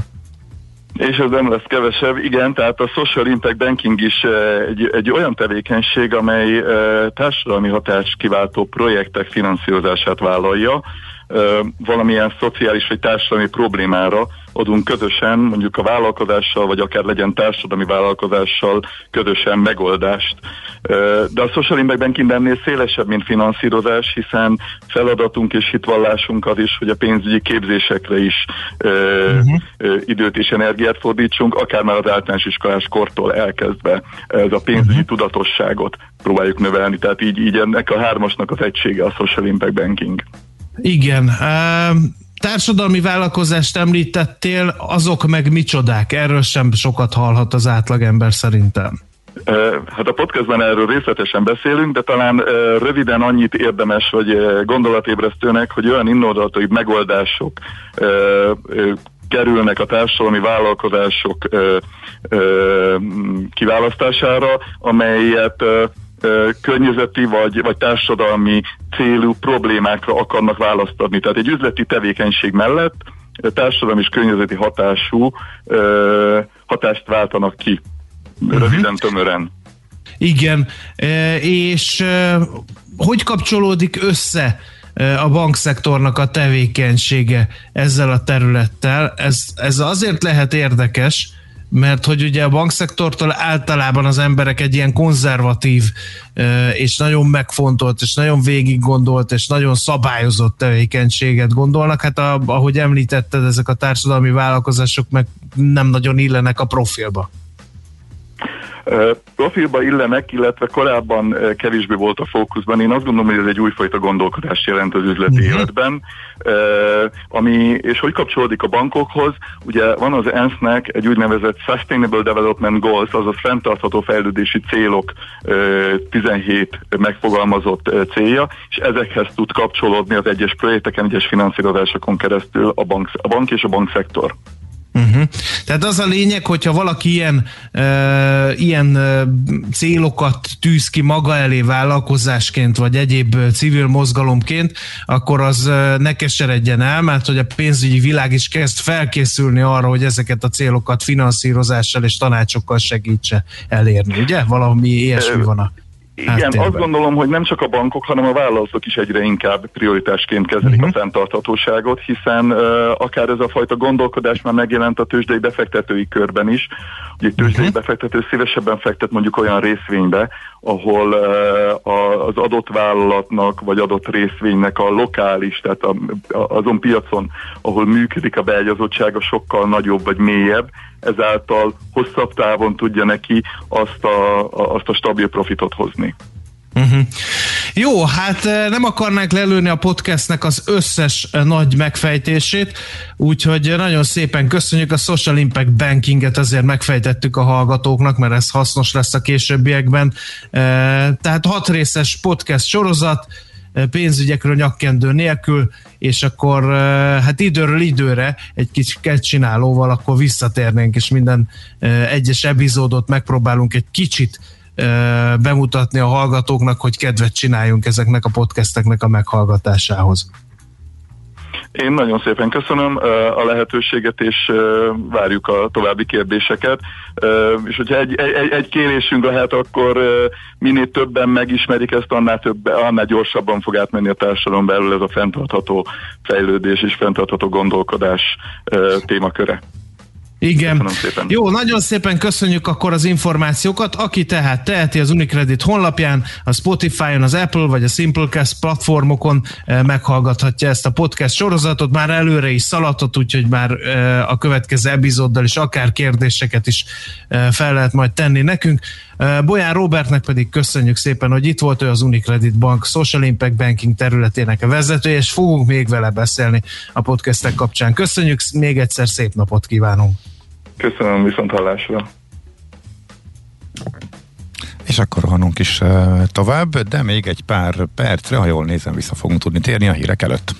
És ez nem lesz kevesebb, igen, tehát a Social Impact Banking is eh, egy, egy olyan tevékenység, amely eh, társadalmi hatás kiváltó projektek finanszírozását vállalja, valamilyen szociális vagy társadalmi problémára adunk közösen, mondjuk a vállalkozással, vagy akár legyen társadalmi vállalkozással közösen megoldást. De a social impact banking ennél szélesebb, mint finanszírozás, hiszen feladatunk és hitvallásunk az is, hogy a pénzügyi képzésekre is uh-huh. időt és energiát fordítsunk, akár már az általános iskolás kortól elkezdve ez a pénzügyi uh-huh. tudatosságot próbáljuk növelni. Tehát így, így ennek a hármasnak az egysége a social impact banking. Igen. Társadalmi vállalkozást említettél, azok meg micsodák? Erről sem sokat hallhat az átlagember szerintem. Hát a podcastban erről részletesen beszélünk, de talán röviden annyit érdemes, hogy gondolatébresztőnek, hogy olyan innovatív megoldások kerülnek a társadalmi vállalkozások kiválasztására, amelyet környezeti vagy, vagy társadalmi célú problémákra akarnak választ adni. Tehát egy üzleti tevékenység mellett társadalmi és környezeti hatású hatást váltanak ki. Mhm. Röviden, tömören. Igen, és hogy kapcsolódik össze a bankszektornak a tevékenysége ezzel a területtel? Ez, ez azért lehet érdekes, mert hogy ugye a bankszektortól általában az emberek egy ilyen konzervatív és nagyon megfontolt, és nagyon végig gondolt, és nagyon szabályozott tevékenységet gondolnak. Hát a, ahogy említetted, ezek a társadalmi vállalkozások meg nem nagyon illenek a profilba profilba illenek, illetve korábban kevésbé volt a fókuszban. Én azt gondolom, hogy ez egy újfajta gondolkodást jelent az üzleti uh-huh. életben, ami, és hogy kapcsolódik a bankokhoz, ugye van az ENSZ-nek egy úgynevezett Sustainable Development Goals, azaz fenntartható fejlődési célok 17 megfogalmazott célja, és ezekhez tud kapcsolódni az egyes projekteken, egyes finanszírozásokon keresztül a bank, a bank és a bankszektor. Uh-huh. Tehát az a lényeg, hogyha valaki ilyen, uh, ilyen uh, célokat tűz ki maga elé vállalkozásként, vagy egyéb civil mozgalomként, akkor az uh, ne keseredjen el, mert hogy a pénzügyi világ is kezd felkészülni arra, hogy ezeket a célokat finanszírozással és tanácsokkal segítse elérni, ugye? Valami ilyesmi van a igen, Háttérben. azt gondolom, hogy nem csak a bankok, hanem a vállalatok is egyre inkább prioritásként kezelik uh-huh. a fenntarthatóságot, hiszen uh, akár ez a fajta gondolkodás már megjelent a tőzsdei befektetői körben is, hogy egy tőzsdei uh-huh. befektető szívesebben fektet mondjuk olyan részvénybe, ahol uh, az adott vállalatnak vagy adott részvénynek a lokális, tehát a, a, azon piacon, ahol működik a beágyazottsága sokkal nagyobb vagy mélyebb, ezáltal hosszabb távon tudja neki azt a, a, azt a stabil profitot hozni. Uh-huh. Jó, hát eh, nem akarnánk lelőni a podcastnek az összes eh, nagy megfejtését, úgyhogy nagyon szépen köszönjük a Social Impact Bankinget, azért megfejtettük a hallgatóknak, mert ez hasznos lesz a későbbiekben. Eh, tehát hat részes podcast sorozat, pénzügyekről nyakkendő nélkül, és akkor hát időről időre egy kicsit csinálóval akkor visszatérnénk, és minden egyes epizódot megpróbálunk egy kicsit bemutatni a hallgatóknak, hogy kedvet csináljunk ezeknek a podcasteknek a meghallgatásához. Én nagyon szépen köszönöm a lehetőséget, és várjuk a további kérdéseket. És hogyha egy, egy, egy kérésünk lehet, akkor minél többen megismerik ezt, annál, több, annál gyorsabban fog átmenni a társadalom belül ez a fenntartható fejlődés és fenntartható gondolkodás témaköre. Igen. Jó, nagyon szépen köszönjük akkor az információkat. Aki tehát teheti az Unicredit honlapján, a Spotify-on, az Apple vagy a Simplecast platformokon eh, meghallgathatja ezt a podcast sorozatot. Már előre is szaladhat, úgyhogy már eh, a következő epizóddal is akár kérdéseket is eh, fel lehet majd tenni nekünk. Bolyán Robertnek pedig köszönjük szépen, hogy itt volt ő az Unicredit Bank Social Impact Banking területének a vezetője, és fogunk még vele beszélni a podcastek kapcsán. Köszönjük, még egyszer szép napot kívánunk! Köszönöm, viszont hallásra. És akkor rohanunk is tovább, de még egy pár percre, ha jól nézem, vissza fogunk tudni térni a hírek előtt.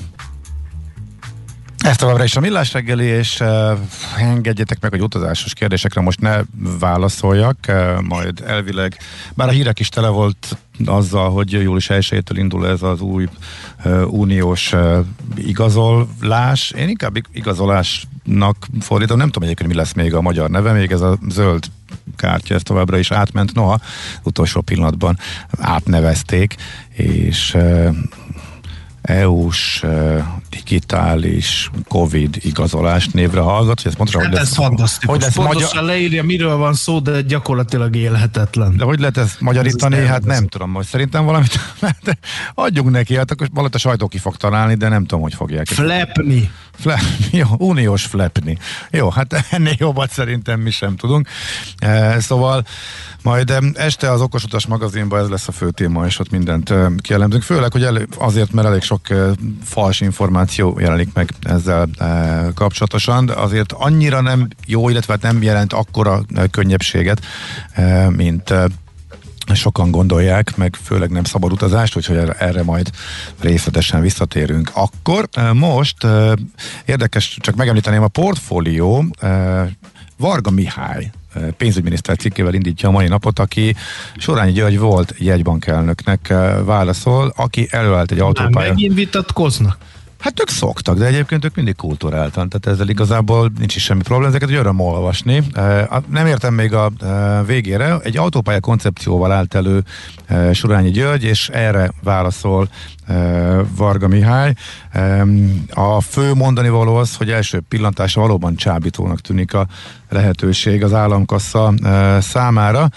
Ez továbbra is a millás reggeli, és uh, engedjetek meg, hogy utazásos kérdésekre most ne válaszoljak, uh, majd elvileg, bár a hírek is tele volt azzal, hogy július 1 indul ez az új uh, uniós uh, igazolás. Én inkább igazolásnak fordítom, nem tudom egyébként mi lesz még a magyar neve, még ez a zöld kártya, ez továbbra is átment, noha utolsó pillanatban átnevezték, és EU-s digitális COVID igazolás névre hallgat, hogy ez pontosan hát hogy ez lesz, fantasztikus. hogy lesz Pontosan magyar, leírja, miről van szó, de gyakorlatilag élhetetlen. de hogy lehet ezt magyarítani? Ez hát nem tudom, hogy szerintem valamit de adjunk neki, hát akkor valahogy a sajtó ki fog találni, de nem tudom, hogy fogják. Flepni. Fle, jó, uniós flepni. Jó, hát ennél jobbat szerintem mi sem tudunk. E, szóval majd este az Okosutas magazinban ez lesz a fő téma, és ott mindent kielemzünk. Főleg, hogy elő, azért, mert elég sok fals információ jelenik meg ezzel e, kapcsolatosan, de azért annyira nem jó, illetve hát nem jelent akkora e, könnyebbséget, e, mint sokan gondolják, meg főleg nem szabad utazást, úgyhogy erre, erre majd részletesen visszatérünk. Akkor most érdekes, csak megemlíteném a portfólió Varga Mihály pénzügyminiszter cikkével indítja a mai napot, aki Sorányi György volt jegybankelnöknek válaszol, aki előállt egy autópálya. Megint vitatkoznak. Hát ők szoktak, de egyébként ők mindig kulturáltan, tehát ezzel igazából nincs is semmi probléma, ezeket hogy öröm olvasni. Nem értem még a végére, egy autópálya koncepcióval állt elő Surányi György, és erre válaszol Varga Mihály. A fő mondani való az, hogy első pillantásra valóban csábítónak tűnik a lehetőség az államkassa számára.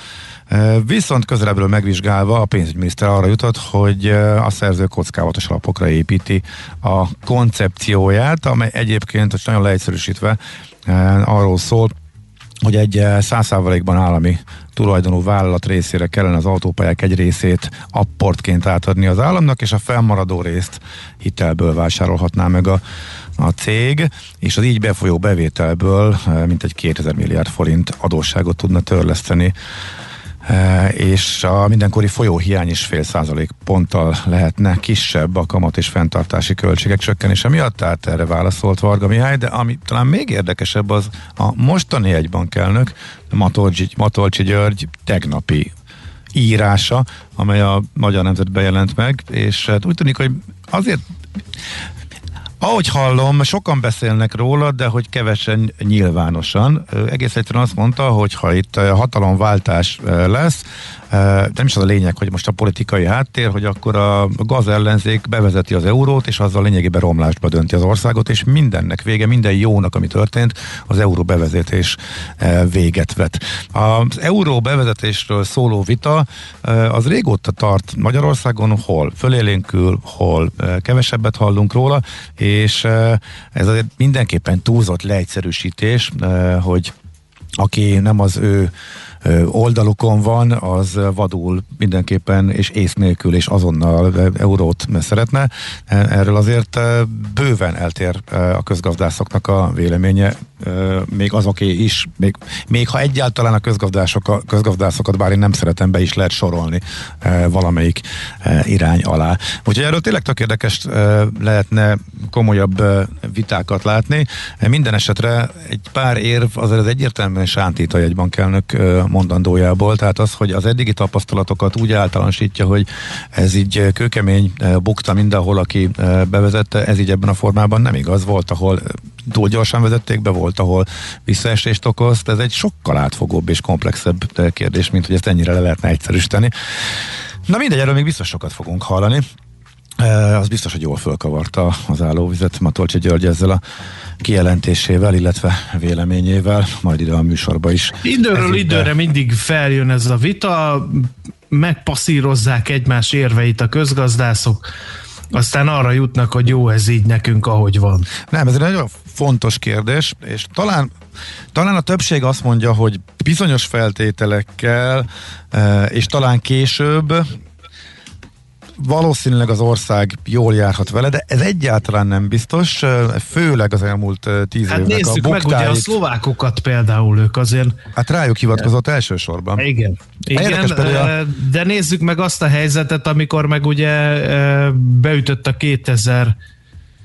Viszont közelebbről megvizsgálva a pénzügyminiszter arra jutott, hogy a szerző kockávatos alapokra építi a koncepcióját, amely egyébként, hogy nagyon leegyszerűsítve arról szól, hogy egy százszázalékban állami tulajdonú vállalat részére kellene az autópályák egy részét apportként átadni az államnak, és a felmaradó részt hitelből vásárolhatná meg a, a cég, és az így befolyó bevételből mintegy 2000 milliárd forint adósságot tudna törleszteni és a mindenkori folyóhiány is fél százalék ponttal lehetne kisebb a kamat és fenntartási költségek csökkenése miatt, tehát erre válaszolt Varga Mihály, de ami talán még érdekesebb az a mostani egybankelnök, Matolcsi, Matolcsi György tegnapi írása, amely a Magyar Nemzetben jelent meg, és hát úgy tűnik, hogy azért ahogy hallom, sokan beszélnek róla, de hogy kevesen nyilvánosan. Egész egyszerűen azt mondta, hogy ha itt hatalomváltás lesz, de nem is az a lényeg, hogy most a politikai háttér, hogy akkor a gaz ellenzék bevezeti az eurót, és azzal lényegében romlásba dönti az országot, és mindennek vége, minden jónak, ami történt, az euró bevezetés véget vet. Az euró bevezetésről szóló vita az régóta tart Magyarországon, hol fölélénkül, hol kevesebbet hallunk róla, és ez azért mindenképpen túlzott leegyszerűsítés, hogy aki nem az ő oldalukon van, az vadul mindenképpen és ész nélkül és azonnal eurót szeretne. Erről azért bőven eltér a közgazdászoknak a véleménye, még azoké is, még, még ha egyáltalán a közgazdások, közgazdászokat, bár én nem szeretem, be is lehet sorolni valamelyik irány alá. Úgyhogy erről tényleg tök érdekes lehetne komolyabb vitákat látni. Minden esetre egy pár érv azért az egyértelműen sántít a jegybankelnök mondandójából, tehát az, hogy az eddigi tapasztalatokat úgy általánosítja, hogy ez így kőkemény bukta mindenhol, aki bevezette, ez így ebben a formában nem igaz. Volt, ahol túl gyorsan vezették be, volt, ahol visszaesést okozt. Ez egy sokkal átfogóbb és komplexebb kérdés, mint hogy ezt ennyire le lehetne egyszerűsíteni. Na mindegy, erről még biztos sokat fogunk hallani. Az biztos, hogy jól fölkavarta az állóvizet Matolcsi György ezzel a kijelentésével, illetve véleményével, majd ide a műsorba is. Időről ez időre mindig feljön ez a vita, megpasszírozzák egymás érveit a közgazdászok, aztán arra jutnak, hogy jó ez így nekünk, ahogy van. Nem, ez egy nagyon fontos kérdés, és talán talán a többség azt mondja, hogy bizonyos feltételekkel, és talán később valószínűleg az ország jól járhat vele, de ez egyáltalán nem biztos, főleg az elmúlt tíz hát évnek nézzük a meg ugye a szlovákokat például ők azért. Hát rájuk hivatkozott elsősorban. Igen. Igen, a... de nézzük meg azt a helyzetet, amikor meg ugye beütött a 2000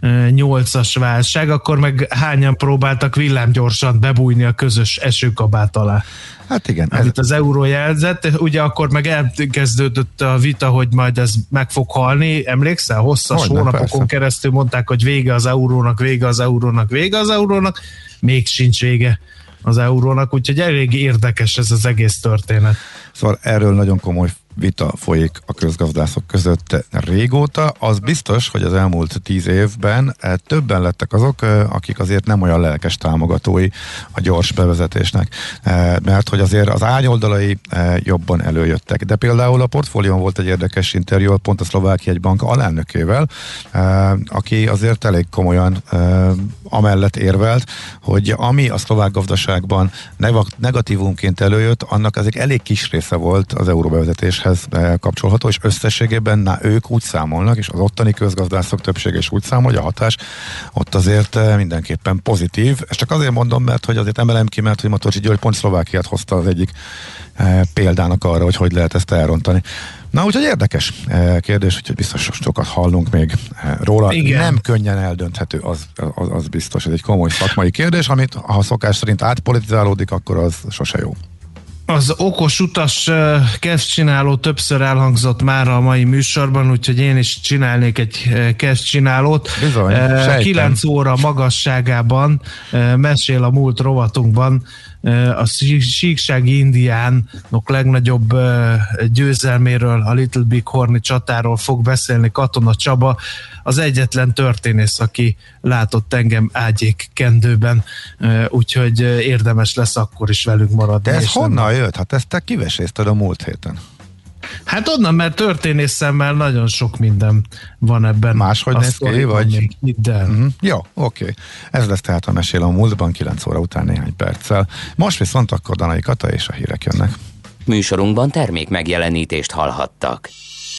8-as válság, akkor meg hányan próbáltak villámgyorsan bebújni a közös esőkabát alá. Hát igen. Ez... Itt az euró jelzett, ugye akkor meg elkezdődött a vita, hogy majd ez meg fog halni, emlékszel? Hosszas Hogyne, hónapokon persze. keresztül mondták, hogy vége az eurónak, vége az eurónak, vége az eurónak, még sincs vége az eurónak, úgyhogy elég érdekes ez az egész történet. Szóval erről nagyon komoly vita folyik a közgazdászok között régóta. Az biztos, hogy az elmúlt tíz évben eh, többen lettek azok, eh, akik azért nem olyan lelkes támogatói a gyors bevezetésnek, eh, mert hogy azért az ányoldalai jobban előjöttek. De például a portfólión volt egy érdekes interjú pont a Szlovákia egy bank alelnökével, aki azért elég komolyan amellett érvelt, hogy ami a szlovák gazdaságban negatívumként előjött, annak azért elég kis része volt az euróbevezetés fizetéshez eh, kapcsolható, és összességében na, ők úgy számolnak, és az ottani közgazdászok többsége is úgy számol, hogy a hatás ott azért eh, mindenképpen pozitív. Ezt csak azért mondom, mert hogy azért emelem ki, mert hogy Matocsi György pont Szlovákiát hozta az egyik eh, példának arra, hogy hogy lehet ezt elrontani. Na, úgyhogy érdekes kérdés, úgyhogy biztos sokat hallunk még róla. Igen. Nem könnyen eldönthető, az, az, az biztos. Ez egy komoly szakmai kérdés, amit ha szokás szerint átpolitizálódik, akkor az sose jó. Az okos utas kezdcsináló többször elhangzott már a mai műsorban, úgyhogy én is csinálnék egy kezdcsinálót. Bizony, 9 óra magasságában mesél a múlt rovatunkban a síksági indiánok legnagyobb győzelméről, a Little Big Horni csatáról fog beszélni Katona Csaba, az egyetlen történész, aki látott engem ágyék kendőben, úgyhogy érdemes lesz akkor is velünk maradni. De ez honnan nem... jött? Hát ezt te kivesézted a múlt héten. Hát onnan, mert történész szemmel nagyon sok minden van ebben. Máshogy néz ki, vagy? De. Mm-hmm. Jó, oké. Okay. Ez lesz tehát a mesél a múltban 9 óra után néhány perccel. Most viszont akkor Danai Kata és a hírek jönnek. Műsorunkban termék megjelenítést hallhattak.